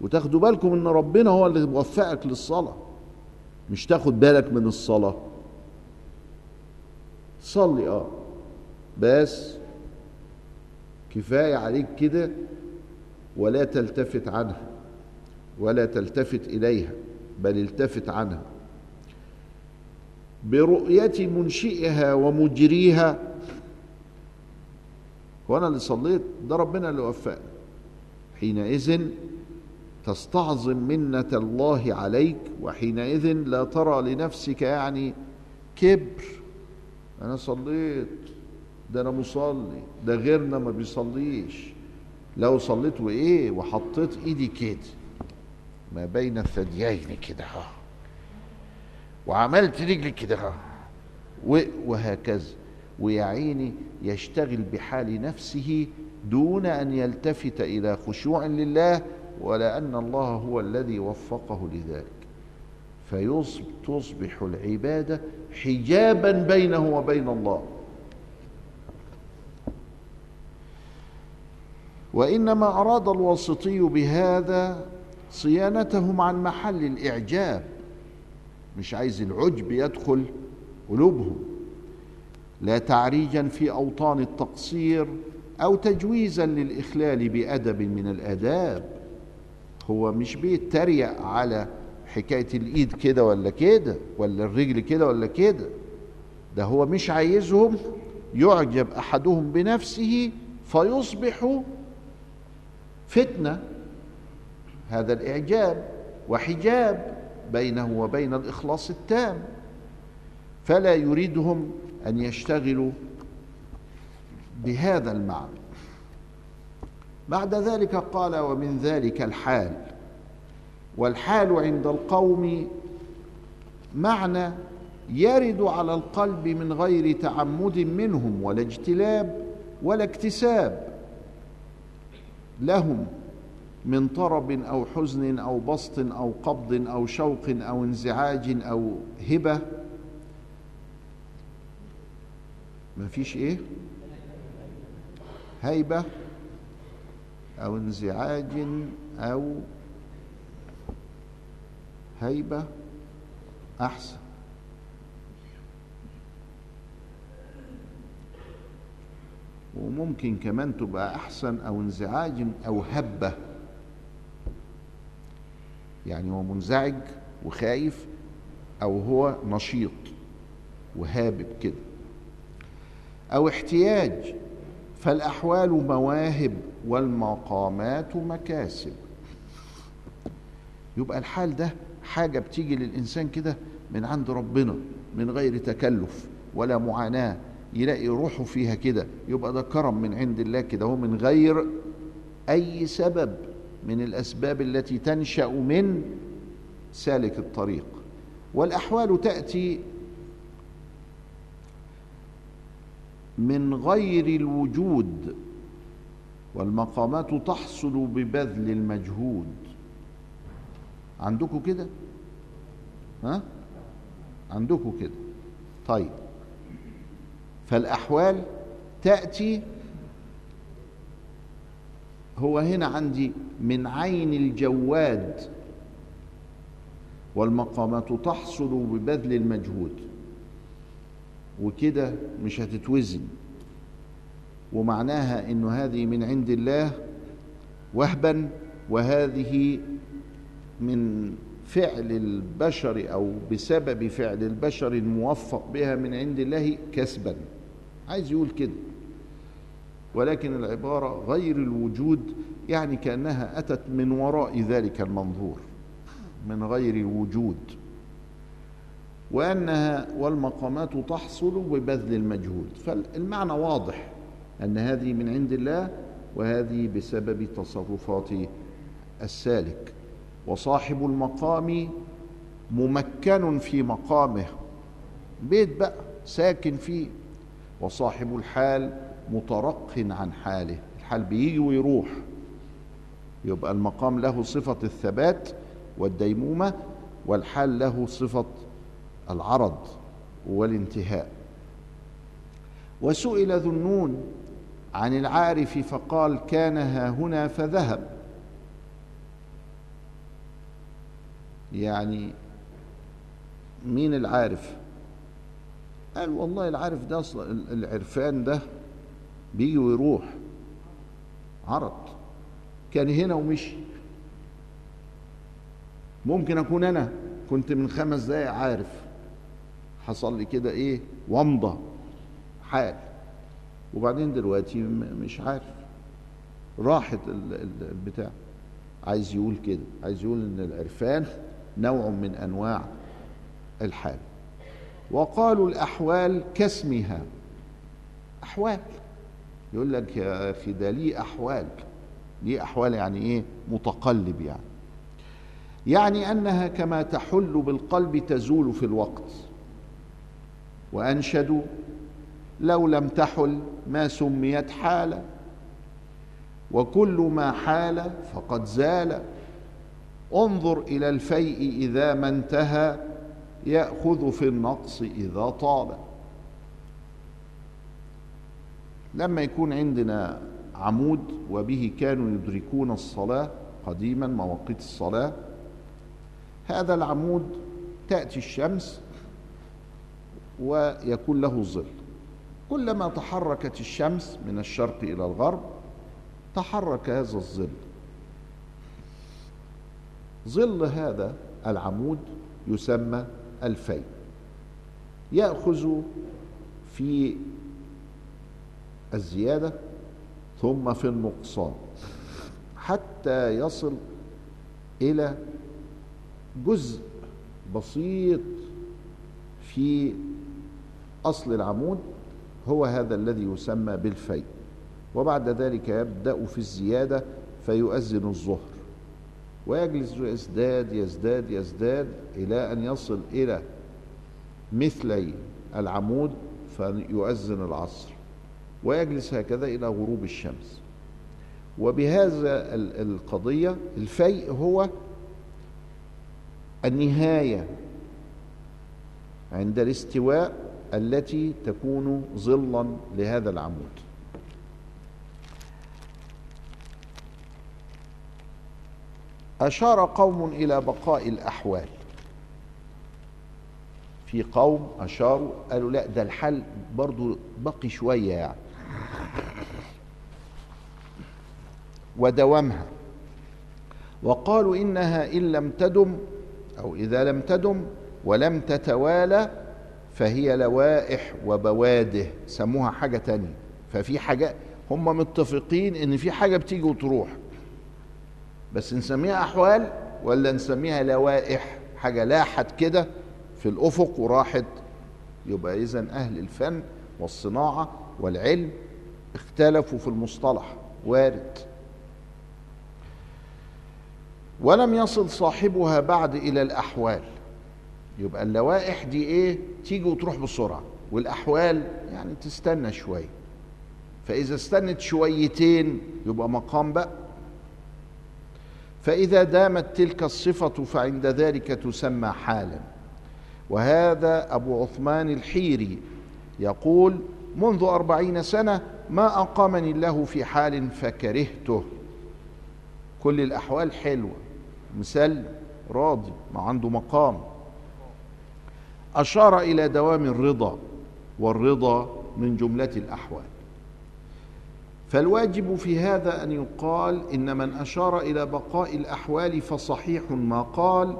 وتاخدوا بالكم إن ربنا هو اللي موفقك للصلاة مش تاخد بالك من الصلاة. صلي آه. بس كفاية عليك كده ولا تلتفت عنها ولا تلتفت إليها بل التفت عنها. برؤية منشئها ومجريها. وأنا اللي صليت؟ ده ربنا اللي وفقني. حينئذ تستعظم منة الله عليك وحينئذ لا ترى لنفسك يعني كبر. أنا صليت. ده أنا مصلي ده غيرنا ما بيصليش. لو صليت وإيه وحطيت إيدي كده ما بين الثديين كده ها. وعملت رجلي كده ها. وهكذا. ويا عيني يشتغل بحال نفسه دون أن يلتفت إلى خشوع لله ولأن الله هو الذي وفقه لذلك. فتصبح العبادة حجابا بينه وبين الله. وإنما أراد الواسطي بهذا صيانتهم عن محل الإعجاب مش عايز العجب يدخل قلوبهم. لا تعريجا في أوطان التقصير أو تجويزا للإخلال بأدب من الآداب. هو مش بيتريق على حكاية الإيد كده ولا كده ولا الرجل كده ولا كده. ده هو مش عايزهم يعجب أحدهم بنفسه فيصبح فتنة. هذا الإعجاب وحجاب بينه وبين الإخلاص التام. فلا يريدهم أن يشتغلوا بهذا المعنى. بعد ذلك قال ومن ذلك الحال. والحال عند القوم معنى يرد على القلب من غير تعمد منهم ولا اجتلاب ولا اكتساب. لهم من طرب أو حزن أو بسط أو قبض أو شوق أو انزعاج أو هبة. ما فيش إيه؟ هيبة أو انزعاج أو هيبة أحسن. وممكن كمان تبقى أحسن أو انزعاج أو هبة. يعني هو منزعج وخايف أو هو نشيط وهابب كده. أو احتياج فالأحوال مواهب والمقامات مكاسب. يبقى الحال ده حاجة بتيجي للإنسان كده من عند ربنا من غير تكلف ولا معاناة. يلاقي روحه فيها كده يبقى ده كرم من عند الله كده هو من غير أي سبب من الأسباب التي تنشأ من سالك الطريق. والأحوال تأتي من غير الوجود والمقامات تحصل ببذل المجهود. عندكم كده؟ ها؟ عندكم كده. طيب. فالأحوال تأتي. هو هنا عندي من عين الجواد والمقامات تحصل ببذل المجهود. وكده مش هتتوزن. ومعناها إنه هذه من عند الله وهبا وهذه من فعل البشر أو بسبب فعل البشر الموفق بها من عند الله كسبا. عايز يقول كده. ولكن العبارة غير الوجود يعني كأنها أتت من وراء ذلك المنظور من غير الوجود وأنها والمقامات تحصل ببذل المجهود. فالمعنى واضح أن هذه من عند الله وهذه بسبب تصرفات السالك. وصاحب المقام ممكن في مقامه. بيت بقى ساكن فيه. وصاحب الحال مترق عن حاله. الحال بيجي ويروح. يبقى المقام له صفة الثبات والديمومة والحال له صفة العرض والانتهاء. وسئل ذو النون عن العارف فقال كان ها هنا فذهب. يعني مين العارف؟ قال والله العارف ده العرفان ده بيجي ويروح. عرض. كان هنا ومشي. ممكن أكون أنا كنت من خمس دقايق عارف. حصل لي كده إيه؟ ومضة حال. وبعدين دلوقتي مش عارف. راحت البتاع. عايز يقول كده. عايز يقول إن العرفان نوع من أنواع الحال. وقالوا الأحوال كاسمها. أحوال. يقول لك يا أخي ده ليه أحوال؟ ليه أحوال يعني إيه؟ متقلب يعني. يعني أنها كما تحل بالقلب تزول في الوقت. وأنشدوا لو لم تحل ما سميت حاله وكل ما حال فقد زال. انظر إلى الفيء إذا ما انتهى. يأخذ في النقص إذا طال لما يكون عندنا عمود وبه كانوا يدركون الصلاة قديما مواقيت الصلاة هذا العمود تأتي الشمس ويكون له ظل. كلما تحركت الشمس من الشرق إلى الغرب تحرك هذا الظل. ظل هذا العمود يسمى الفي يأخذ في الزيادة ثم في النقصان حتى يصل إلى جزء بسيط في أصل العمود هو هذا الذي يسمى بالفي وبعد ذلك يبدأ في الزيادة فيؤذن الظهر. ويجلس يزداد يزداد يزداد إلى أن يصل إلى مثلي العمود فيؤذن العصر. ويجلس هكذا إلى غروب الشمس. وبهذا القضية الفيء هو النهاية عند الاستواء التي تكون ظلا لهذا العمود. أشار قوم إلى بقاء الأحوال. في قوم أشاروا قالوا لا ده الحل برضو بقي شوية يعني. ودوامها. وقالوا إنها إن لم تدم أو إذا لم تدم ولم تتوالى فهي لوائح وبواده. سموها حاجة تانية. ففي حاجة هم متفقين إن في حاجة بتيجي وتروح. بس نسميها أحوال ولا نسميها لوائح؟ حاجة لاحت كده في الأفق وراحت. يبقى اذا أهل الفن والصناعة والعلم اختلفوا في المصطلح. وارد. ولم يصل صاحبها بعد إلى الأحوال. يبقى اللوائح دي إيه؟ تيجي وتروح بسرعة. والأحوال يعني تستنى شوية. فإذا استنت شويتين يبقى مقام بقى. فإذا دامت تلك الصفة فعند ذلك تسمى حالا. وهذا أبو عثمان الحيري يقول منذ أربعين سنة ما أقامني الله في حال فكرهته. كل الأحوال حلوة مسلم راضي ما عنده مقام. أشار إلى دوام الرضا والرضا من جملة الأحوال. فالواجب في هذا أن يقال إن من أشار إلى بقاء الأحوال فصحيح ما قال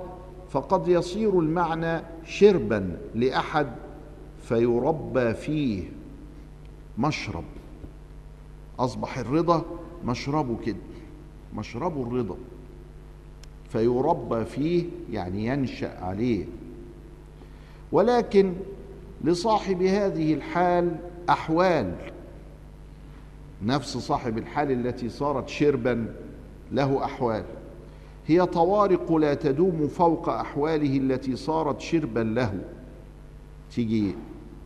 فقد يصير المعنى شربا لأحد فيربى فيه مشرب. أصبح الرضا مشربه كده مشربه الرضا. فيربى فيه يعني ينشأ عليه. ولكن لصاحب هذه الحال أحوال. نفس صاحب الحال التي صارت شربا له أحوال. هي طوارق لا تدوم فوق أحواله التي صارت شربا له. تيجي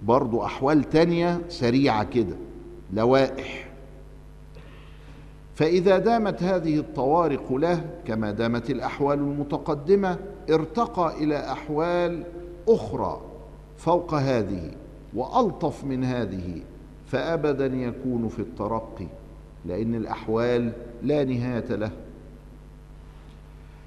برضو أحوال تانية سريعة كده لوائح. فإذا دامت هذه الطوارق له كما دامت الأحوال المتقدمة ارتقى إلى أحوال أخرى فوق هذه وألطف من هذه. فابدا يكون في الترقي لأن الأحوال لا نهاية له.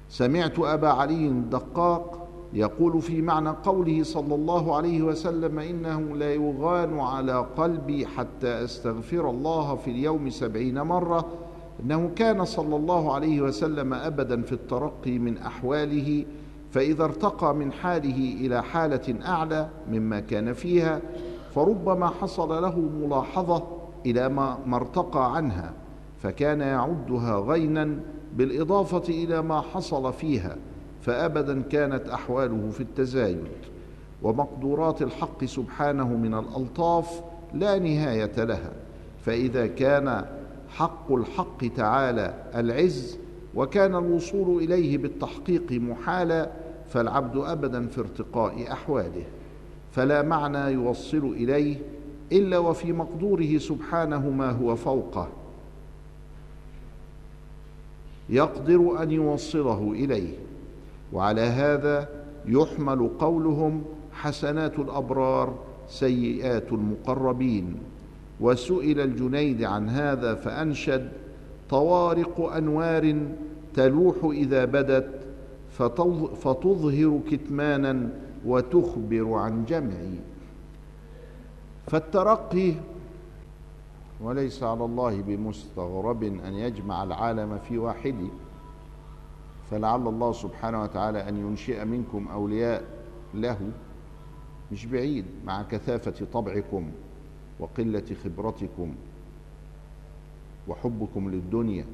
سمعت أبا علي الدقاق يقول في معنى قوله صلى الله عليه وسلم إنه لا يغان على قلبي حتى أستغفر الله في اليوم سبعين مرة إنه كان صلى الله عليه وسلم ابدا في الترقي من أحواله فإذا ارتقى من حاله إلى حالة أعلى مما كان فيها فربما حصل له ملاحظة إلى ما, ارتقى عنها فكان يعدها غينا بالإضافة إلى ما حصل فيها فأبدا كانت أحواله في التزايد. ومقدورات الحق سبحانه من الألطاف لا نهاية لها فإذا كان حق الحق تعالى العز وكان الوصول إليه بالتحقيق محالا فالعبد ابدا في ارتقاء أحواله. فلا معنى يوصل إليه إلا وفي مقدوره سبحانه ما هو فوقه. يقدر أن يوصله إليه. وعلى هذا يحمل قولهم حسنات الأبرار سيئات المقربين. وسئل الجنيد عن هذا فأنشد طوارق أنوار تلوح إذا بدت فتظهر كتمانا وتخبر عن جمع فالترقي وليس على الله بمستغرب أن يجمع العالم في واحد. فلعل الله سبحانه وتعالى أن ينشئ منكم أولياء له مش بعيد مع كثافة طبعكم وقلة خبرتكم وحبكم للدنيا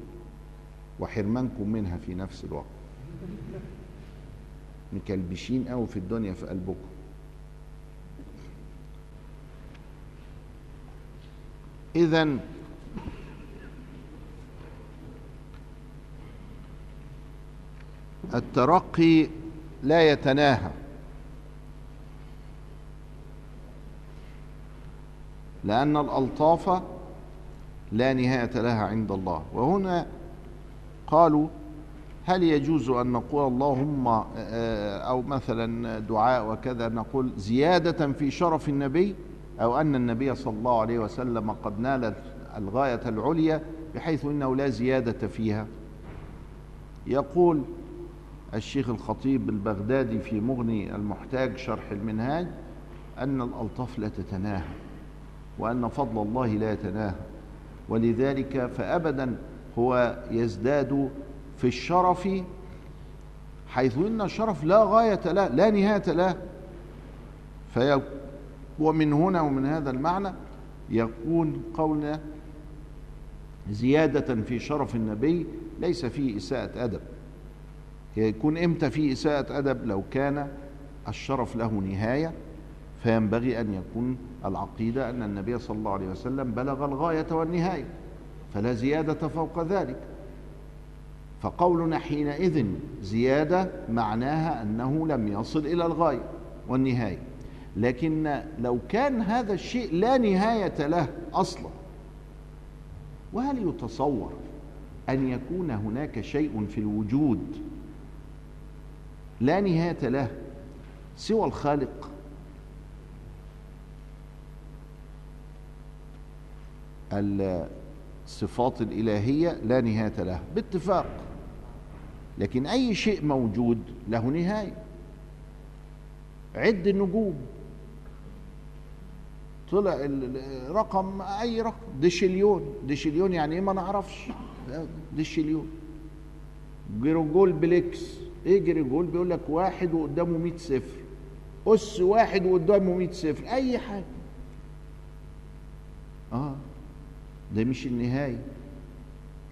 وحرمانكم منها في نفس الوقت. مكلبشين قوي في الدنيا في قلبكم. اذا الترقي لا يتناهى. لأن الألطاف لا نهاية لها عند الله. وهنا قالوا هل يجوز أن نقول اللهم أو مثلا دعاء وكذا نقول زيادة في شرف النبي؟ أو أن النبي صلى الله عليه وسلم قد نال الغاية العليا بحيث إنه لا زيادة فيها؟ يقول الشيخ الخطيب البغدادي في مغني المحتاج شرح المنهاج أن الألطاف لا تتناهى وأن فضل الله لا يتناهى ولذلك فأبدا هو يزداد في الشرف حيث إن الشرف لا غاية له لا نهاية له. في ومن هنا ومن هذا المعنى يكون قولنا زيادة في شرف النبي ليس فيه إساءة أدب. يكون إمتى فيه إساءة أدب؟ لو كان الشرف له نهاية فينبغي أن يكون العقيدة أن النبي صلى الله عليه وسلم بلغ الغاية والنهاية فلا زيادة فوق ذلك. فقولنا حينئذ زيادة معناها أنه لم يصل إلى الغاية والنهاية. لكن لو كان هذا الشيء لا نهاية له أصلا وهل يتصور أن يكون هناك شيء في الوجود لا نهاية له سوى الخالق؟ الصفات الإلهية لا نهاية لها باتفاق. لكن أي شيء موجود له نهاية. عد النجوم. طلع الرقم أي رقم؟ decillion decillion يعني إيه؟ ما نعرفش. decillion googolplex. إيه جرجول بيقول لك واحد وقدامه 100 صفر. أس واحد وقدامه 100 صفر. أي حاجة. آه. ده مش النهاية.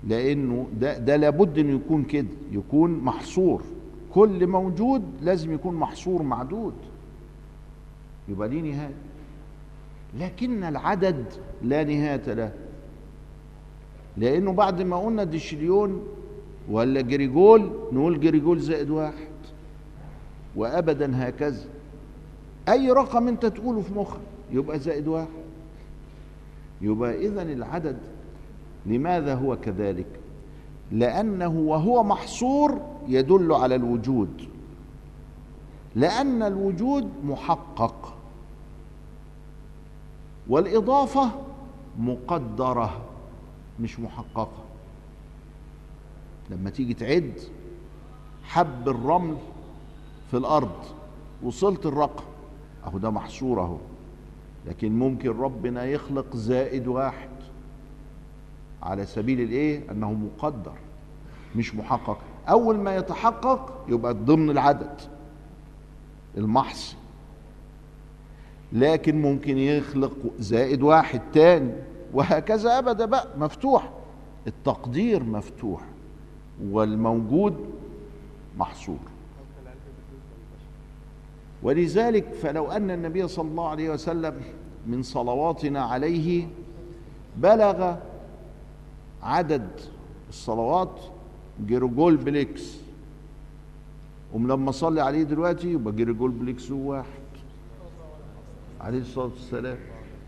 لأنه ده ده لابد إنه يكون كده يكون محصور. كل موجود لازم يكون محصور معدود. يبقى ليه نهاية. لكن العدد لا نهاية له. لأنه بعد ما قلنا decillion ولا googol نقول googol زائد واحد. وابدا هكذا. أي رقم أنت تقوله في مخك يبقى زائد واحد. يبقى اذا العدد لماذا هو كذلك؟ لأنه وهو محصور يدل على الوجود. لأن الوجود محقق. والإضافة مقدرة مش محققة. لما تيجي تعد حب الرمل في الأرض وصلت الرقم. أهو ده محصور أهو. لكن ممكن ربنا يخلق زائد واحد. على سبيل الايه؟ انه مقدر مش محقق. اول ما يتحقق يبقى ضمن العدد المحصي لكن ممكن يخلق زائد واحد تاني وهكذا أبدا بقى مفتوح. التقدير مفتوح والموجود محصور. ولذلك فلو أن النبي صلى الله عليه وسلم من صلواتنا عليه بلغ عدد الصلوات googolplex ولما صلي عليه دلوقتي يبقى googolplex واحد. عليه الصلاة والسلام.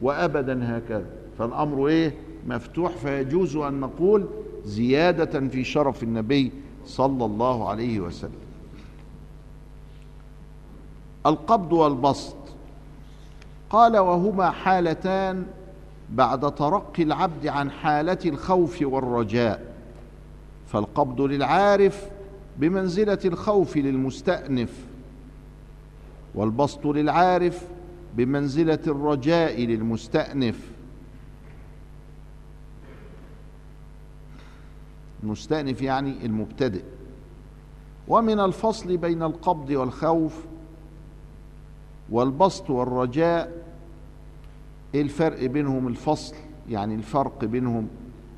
وابدا هكذا. فالأمر إيه؟ مفتوح. فيجوز أن نقول زيادة في شرف النبي صلى الله عليه وسلم. القبض والبسط. قال وهما حالتان بعد ترقي العبد عن حالة الخوف والرجاء فالقبض للعارف بمنزلة الخوف للمستأنف والبسط للعارف بمنزلة الرجاء للمستأنف. المستأنف يعني المبتدئ. ومن الفصل بين القبض والخوف والبسط والرجاء إيه الفرق بينهم الفصل؟ يعني الفرق بينهم.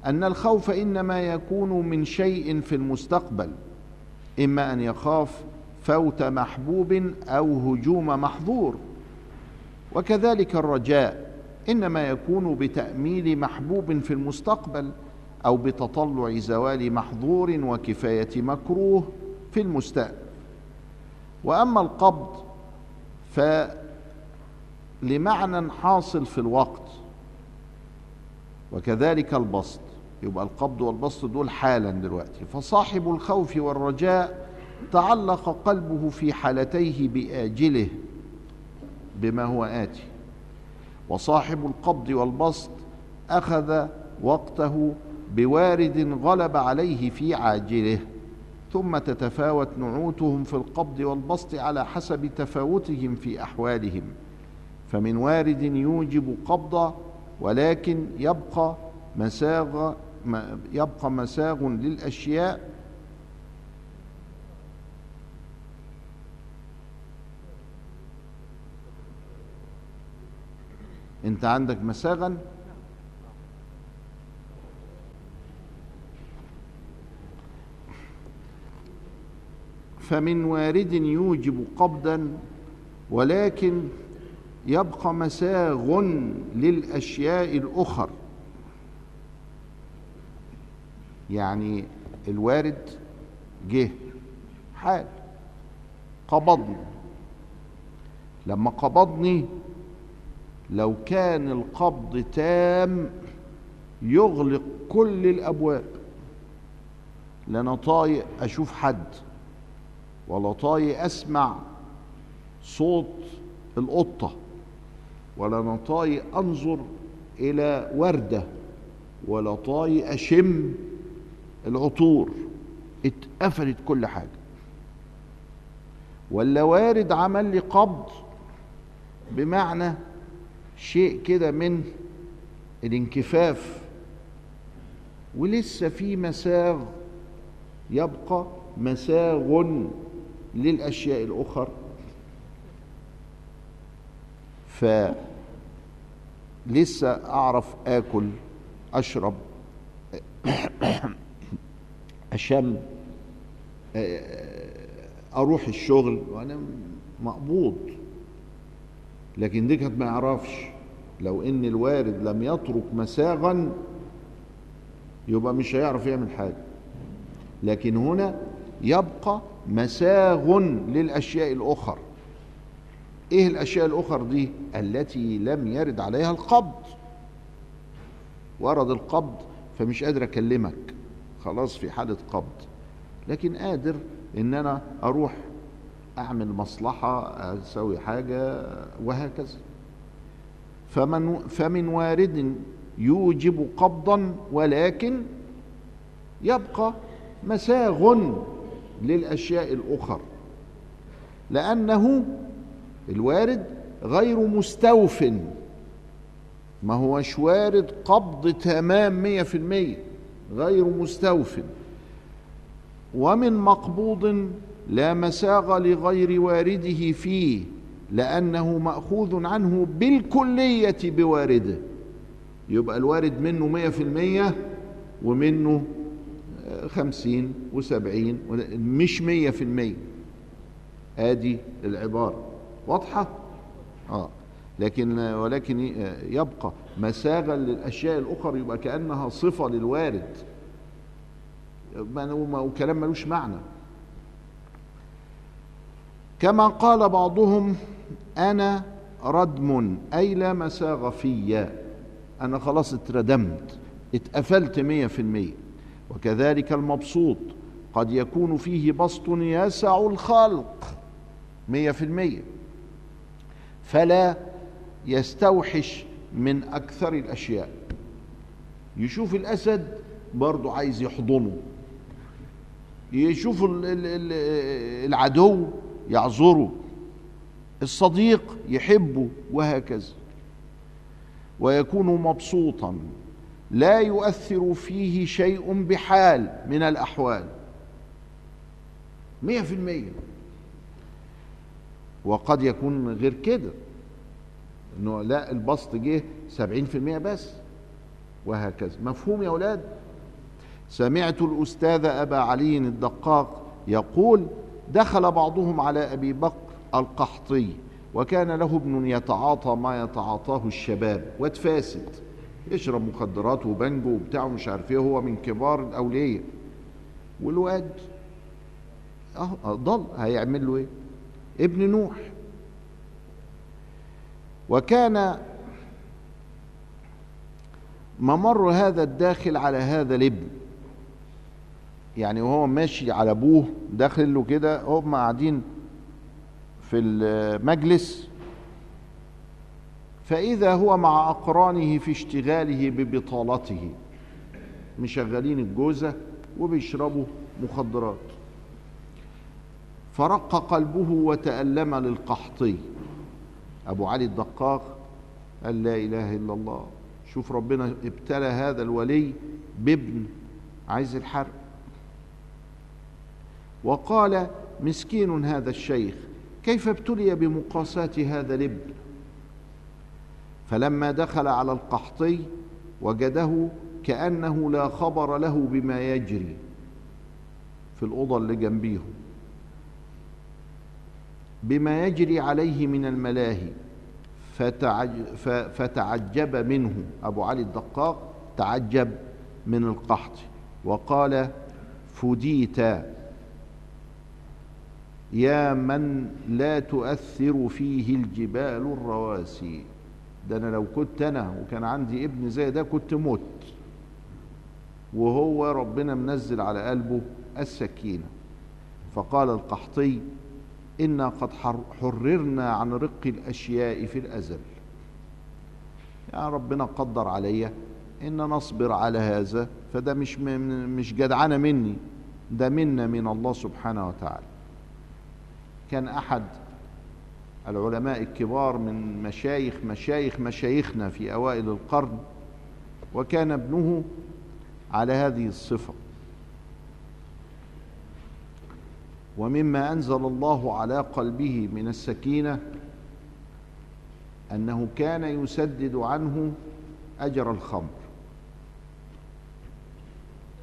أن الخوف إنما يكون من شيء في المستقبل. إما أن يخاف فوت محبوب أو هجوم محظور. وكذلك الرجاء إنما يكون بتأميل محبوب في المستقبل أو بتطلع زوال محظور وكفاية مكروه في المستقبل. وأما القبض فلمعنى حاصل في الوقت. وكذلك البسط. يبقى القبض والبسط دول حالا دلوقتي. فصاحب الخوف والرجاء تعلق قلبه في حالتيه بآجله بما هو آتي. وصاحب القبض والبسط أخذ وقته بوارد غلب عليه في عاجله. ثم تتفاوت نعوتهم في القبض والبسط على حسب تفاوتهم في أحوالهم. فمن وارد يوجب قبض ولكن يبقى مساغ يبقى مساغ للأشياء. أنت عندك مساغا؟ فمن وارد يوجب قبضا ولكن يبقى مساغ للأشياء الأخر. يعني الوارد جه حال. قبضني. لما قبضني لو كان القبض تام يغلق كل الأبواب. لنا طايق أشوف حد ولا طايق أسمع صوت القطة. ولا أنا طايق أنظر إلى وردة ولا طايق أشم العطور. اتقفلت كل حاجة. ولا وارد عمل لي قبض بمعنى شيء كده من الانكفاف. ولسه في مساغ يبقى مساغ للأشياء الأخر. فلسه أعرف آكل أشرب أشم أروح الشغل وأنا مقبوض. لكن دي كانت ما يعرفش. لو إن الوارد لم يترك مساغا يبقى مش هيعرف يعمل حاجة. لكن هنا يبقى مساغ للأشياء الآخر إيه الاشياء الآخر دي التي لم يرد عليها القبض؟ ورد القبض فمش قادر اكلمك. خلاص في حالة قبض. لكن قادر ان أنا أروح اعمل مصلحة أسوي حاجة وهكذا. فمن فمن وارد يوجب قبضا ولكن يبقى مساغ للأشياء الأخر. لأنه الوارد غير مستوف. ما هوش وارد قبض تمام مية في المية غير مستوف. ومن مقبوض لا مساغ لغير وارده فيه لأنه مأخوذ عنه بالكلية بوارده. يبقى الوارد منه مية في المية ومنه خمسين وسبعين مش مية في المية. آدي العبارة واضحة؟ آه. لكن ولكن يبقى مساغا للأشياء الأخرى يبقى كأنها صفة للوارد. وكلام ملوش معنى. كما قال بعضهم أنا ردم أي لا مساغ في. أنا خلاص اتردمت اتقفلت مية في المية. وكذلك المبسوط قد يكون فيه بسط يسع الخلق. مية في المية. فلا يستوحش من أكثر الأشياء. يشوف الأسد برضه عايز يحضنه. يشوف العدو يعذره. الصديق يحبه وهكذا. ويكون مبسوطا. لا يؤثر فيه شيء بحال من الأحوال. مية في المية. وقد يكون غير كده. إنه لا البسط جه سبعين في المية بس وهكذا. مفهوم يا أولاد؟ سمعت الأستاذ أبا علي الدقاق يقول دخل بعضهم على أبي بكر القحطي وكان له ابن يتعاطى ما يتعاطاه الشباب واد فاسد يشرب مخدرات وبنجو وبتاع مش عارف إيه هو من كبار الأولياء. والواد أه ضل. هيعمل له إيه؟ ابن نوح. وكان ممر هذا الداخل على هذا الابن. يعني وهو ماشي على أبوه داخل له كده هم قاعدين في المجلس. فإذا هو مع أقرانه في اشتغاله ببطالته مشغلين الجوزة وبيشربوا مخدرات. فرق قلبه وتألم للقحطي أبو علي الدقاق قال لا إله إلا الله. شوف ربنا ابتلى هذا الولي بابن عايز الحرق. وقال مسكين هذا الشيخ كيف ابتلي بمقاساة هذا الابن؟ فلما دخل على القحطي وجده كأنه لا خبر له بما يجري في الأوضة اللي جنبيهم بما يجري عليه من الملاهي فتعجب منه. أبو علي الدقاق تعجب من القحط وقال فديت يا من لا تؤثر فيه الجبال الرواسي. ده أنا لو كنت أنا وكان عندي ابن زي ده كنت مت. وهو ربنا منزل على قلبه السكينة. فقال القحطي إنا قد حررنا عن رق الأشياء في الأزل. يا ربنا قدر عليا إن نصبر على هذا فده مش مش جدعنه مني ده منا من الله سبحانه وتعالى. كان أحد العلماء الكبار من مشايخ مشايخ مشايخنا في أوائل القرن وكان ابنه على هذه الصفة. ومما أنزل الله على قلبه من السكينة أنه كان يسدد عنه أجر الخمر.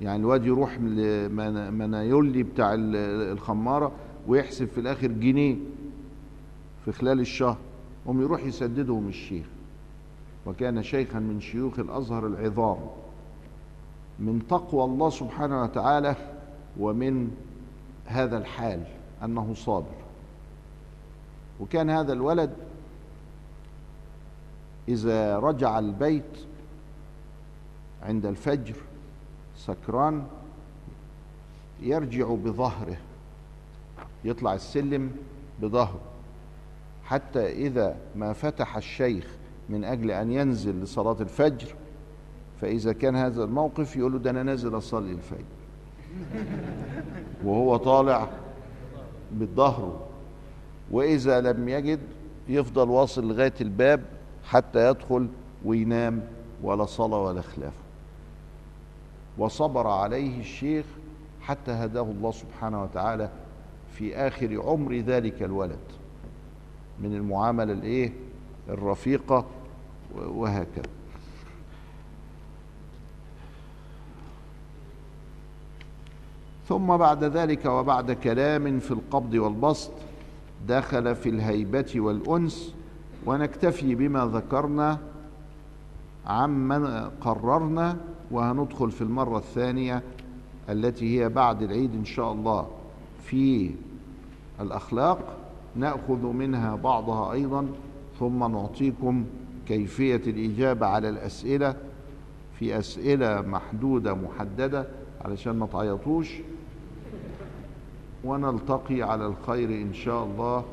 يعني الواد يروح منايولي بتاع الخمارة ويحسب في الآخر جنيه في خلال الشهر هم يروح يسددهم الشيخ. وكان شيخا من شيوخ الأزهر العظام. من تقوى الله سبحانه وتعالى ومن هذا الحال أنه صابر. وكان هذا الولد إذا رجع البيت عند الفجر سكران يرجع بظهره يطلع السلم بظهره. حتى إذا ما فتح الشيخ من أجل أن ينزل لصلاة الفجر فإذا كان هذا الموقف يقول له ده أنا نازل أصلي الفجر. وهو طالع بالظهر وإذا لم يجد يفضل واصل لغاية الباب حتى يدخل وينام ولا صلاة ولا خلاف. وصبر عليه الشيخ حتى هداه الله سبحانه وتعالى في آخر عمر ذلك الولد من المعاملة الإيه؟ الرفيقة وهكذا. ثم بعد ذلك وبعد كلام في القبض والبسط دخل في الهيبة والأنس ونكتفي بما ذكرنا عمن قررنا وهندخل في المرة الثانية التي هي بعد العيد إن شاء الله في الأخلاق. نأخذ منها بعضها أيضا ثم نعطيكم كيفية الإجابة على الأسئلة في أسئلة محدودة محددة. علشان ما تعيطوش. ونلتقي على الخير إن شاء الله.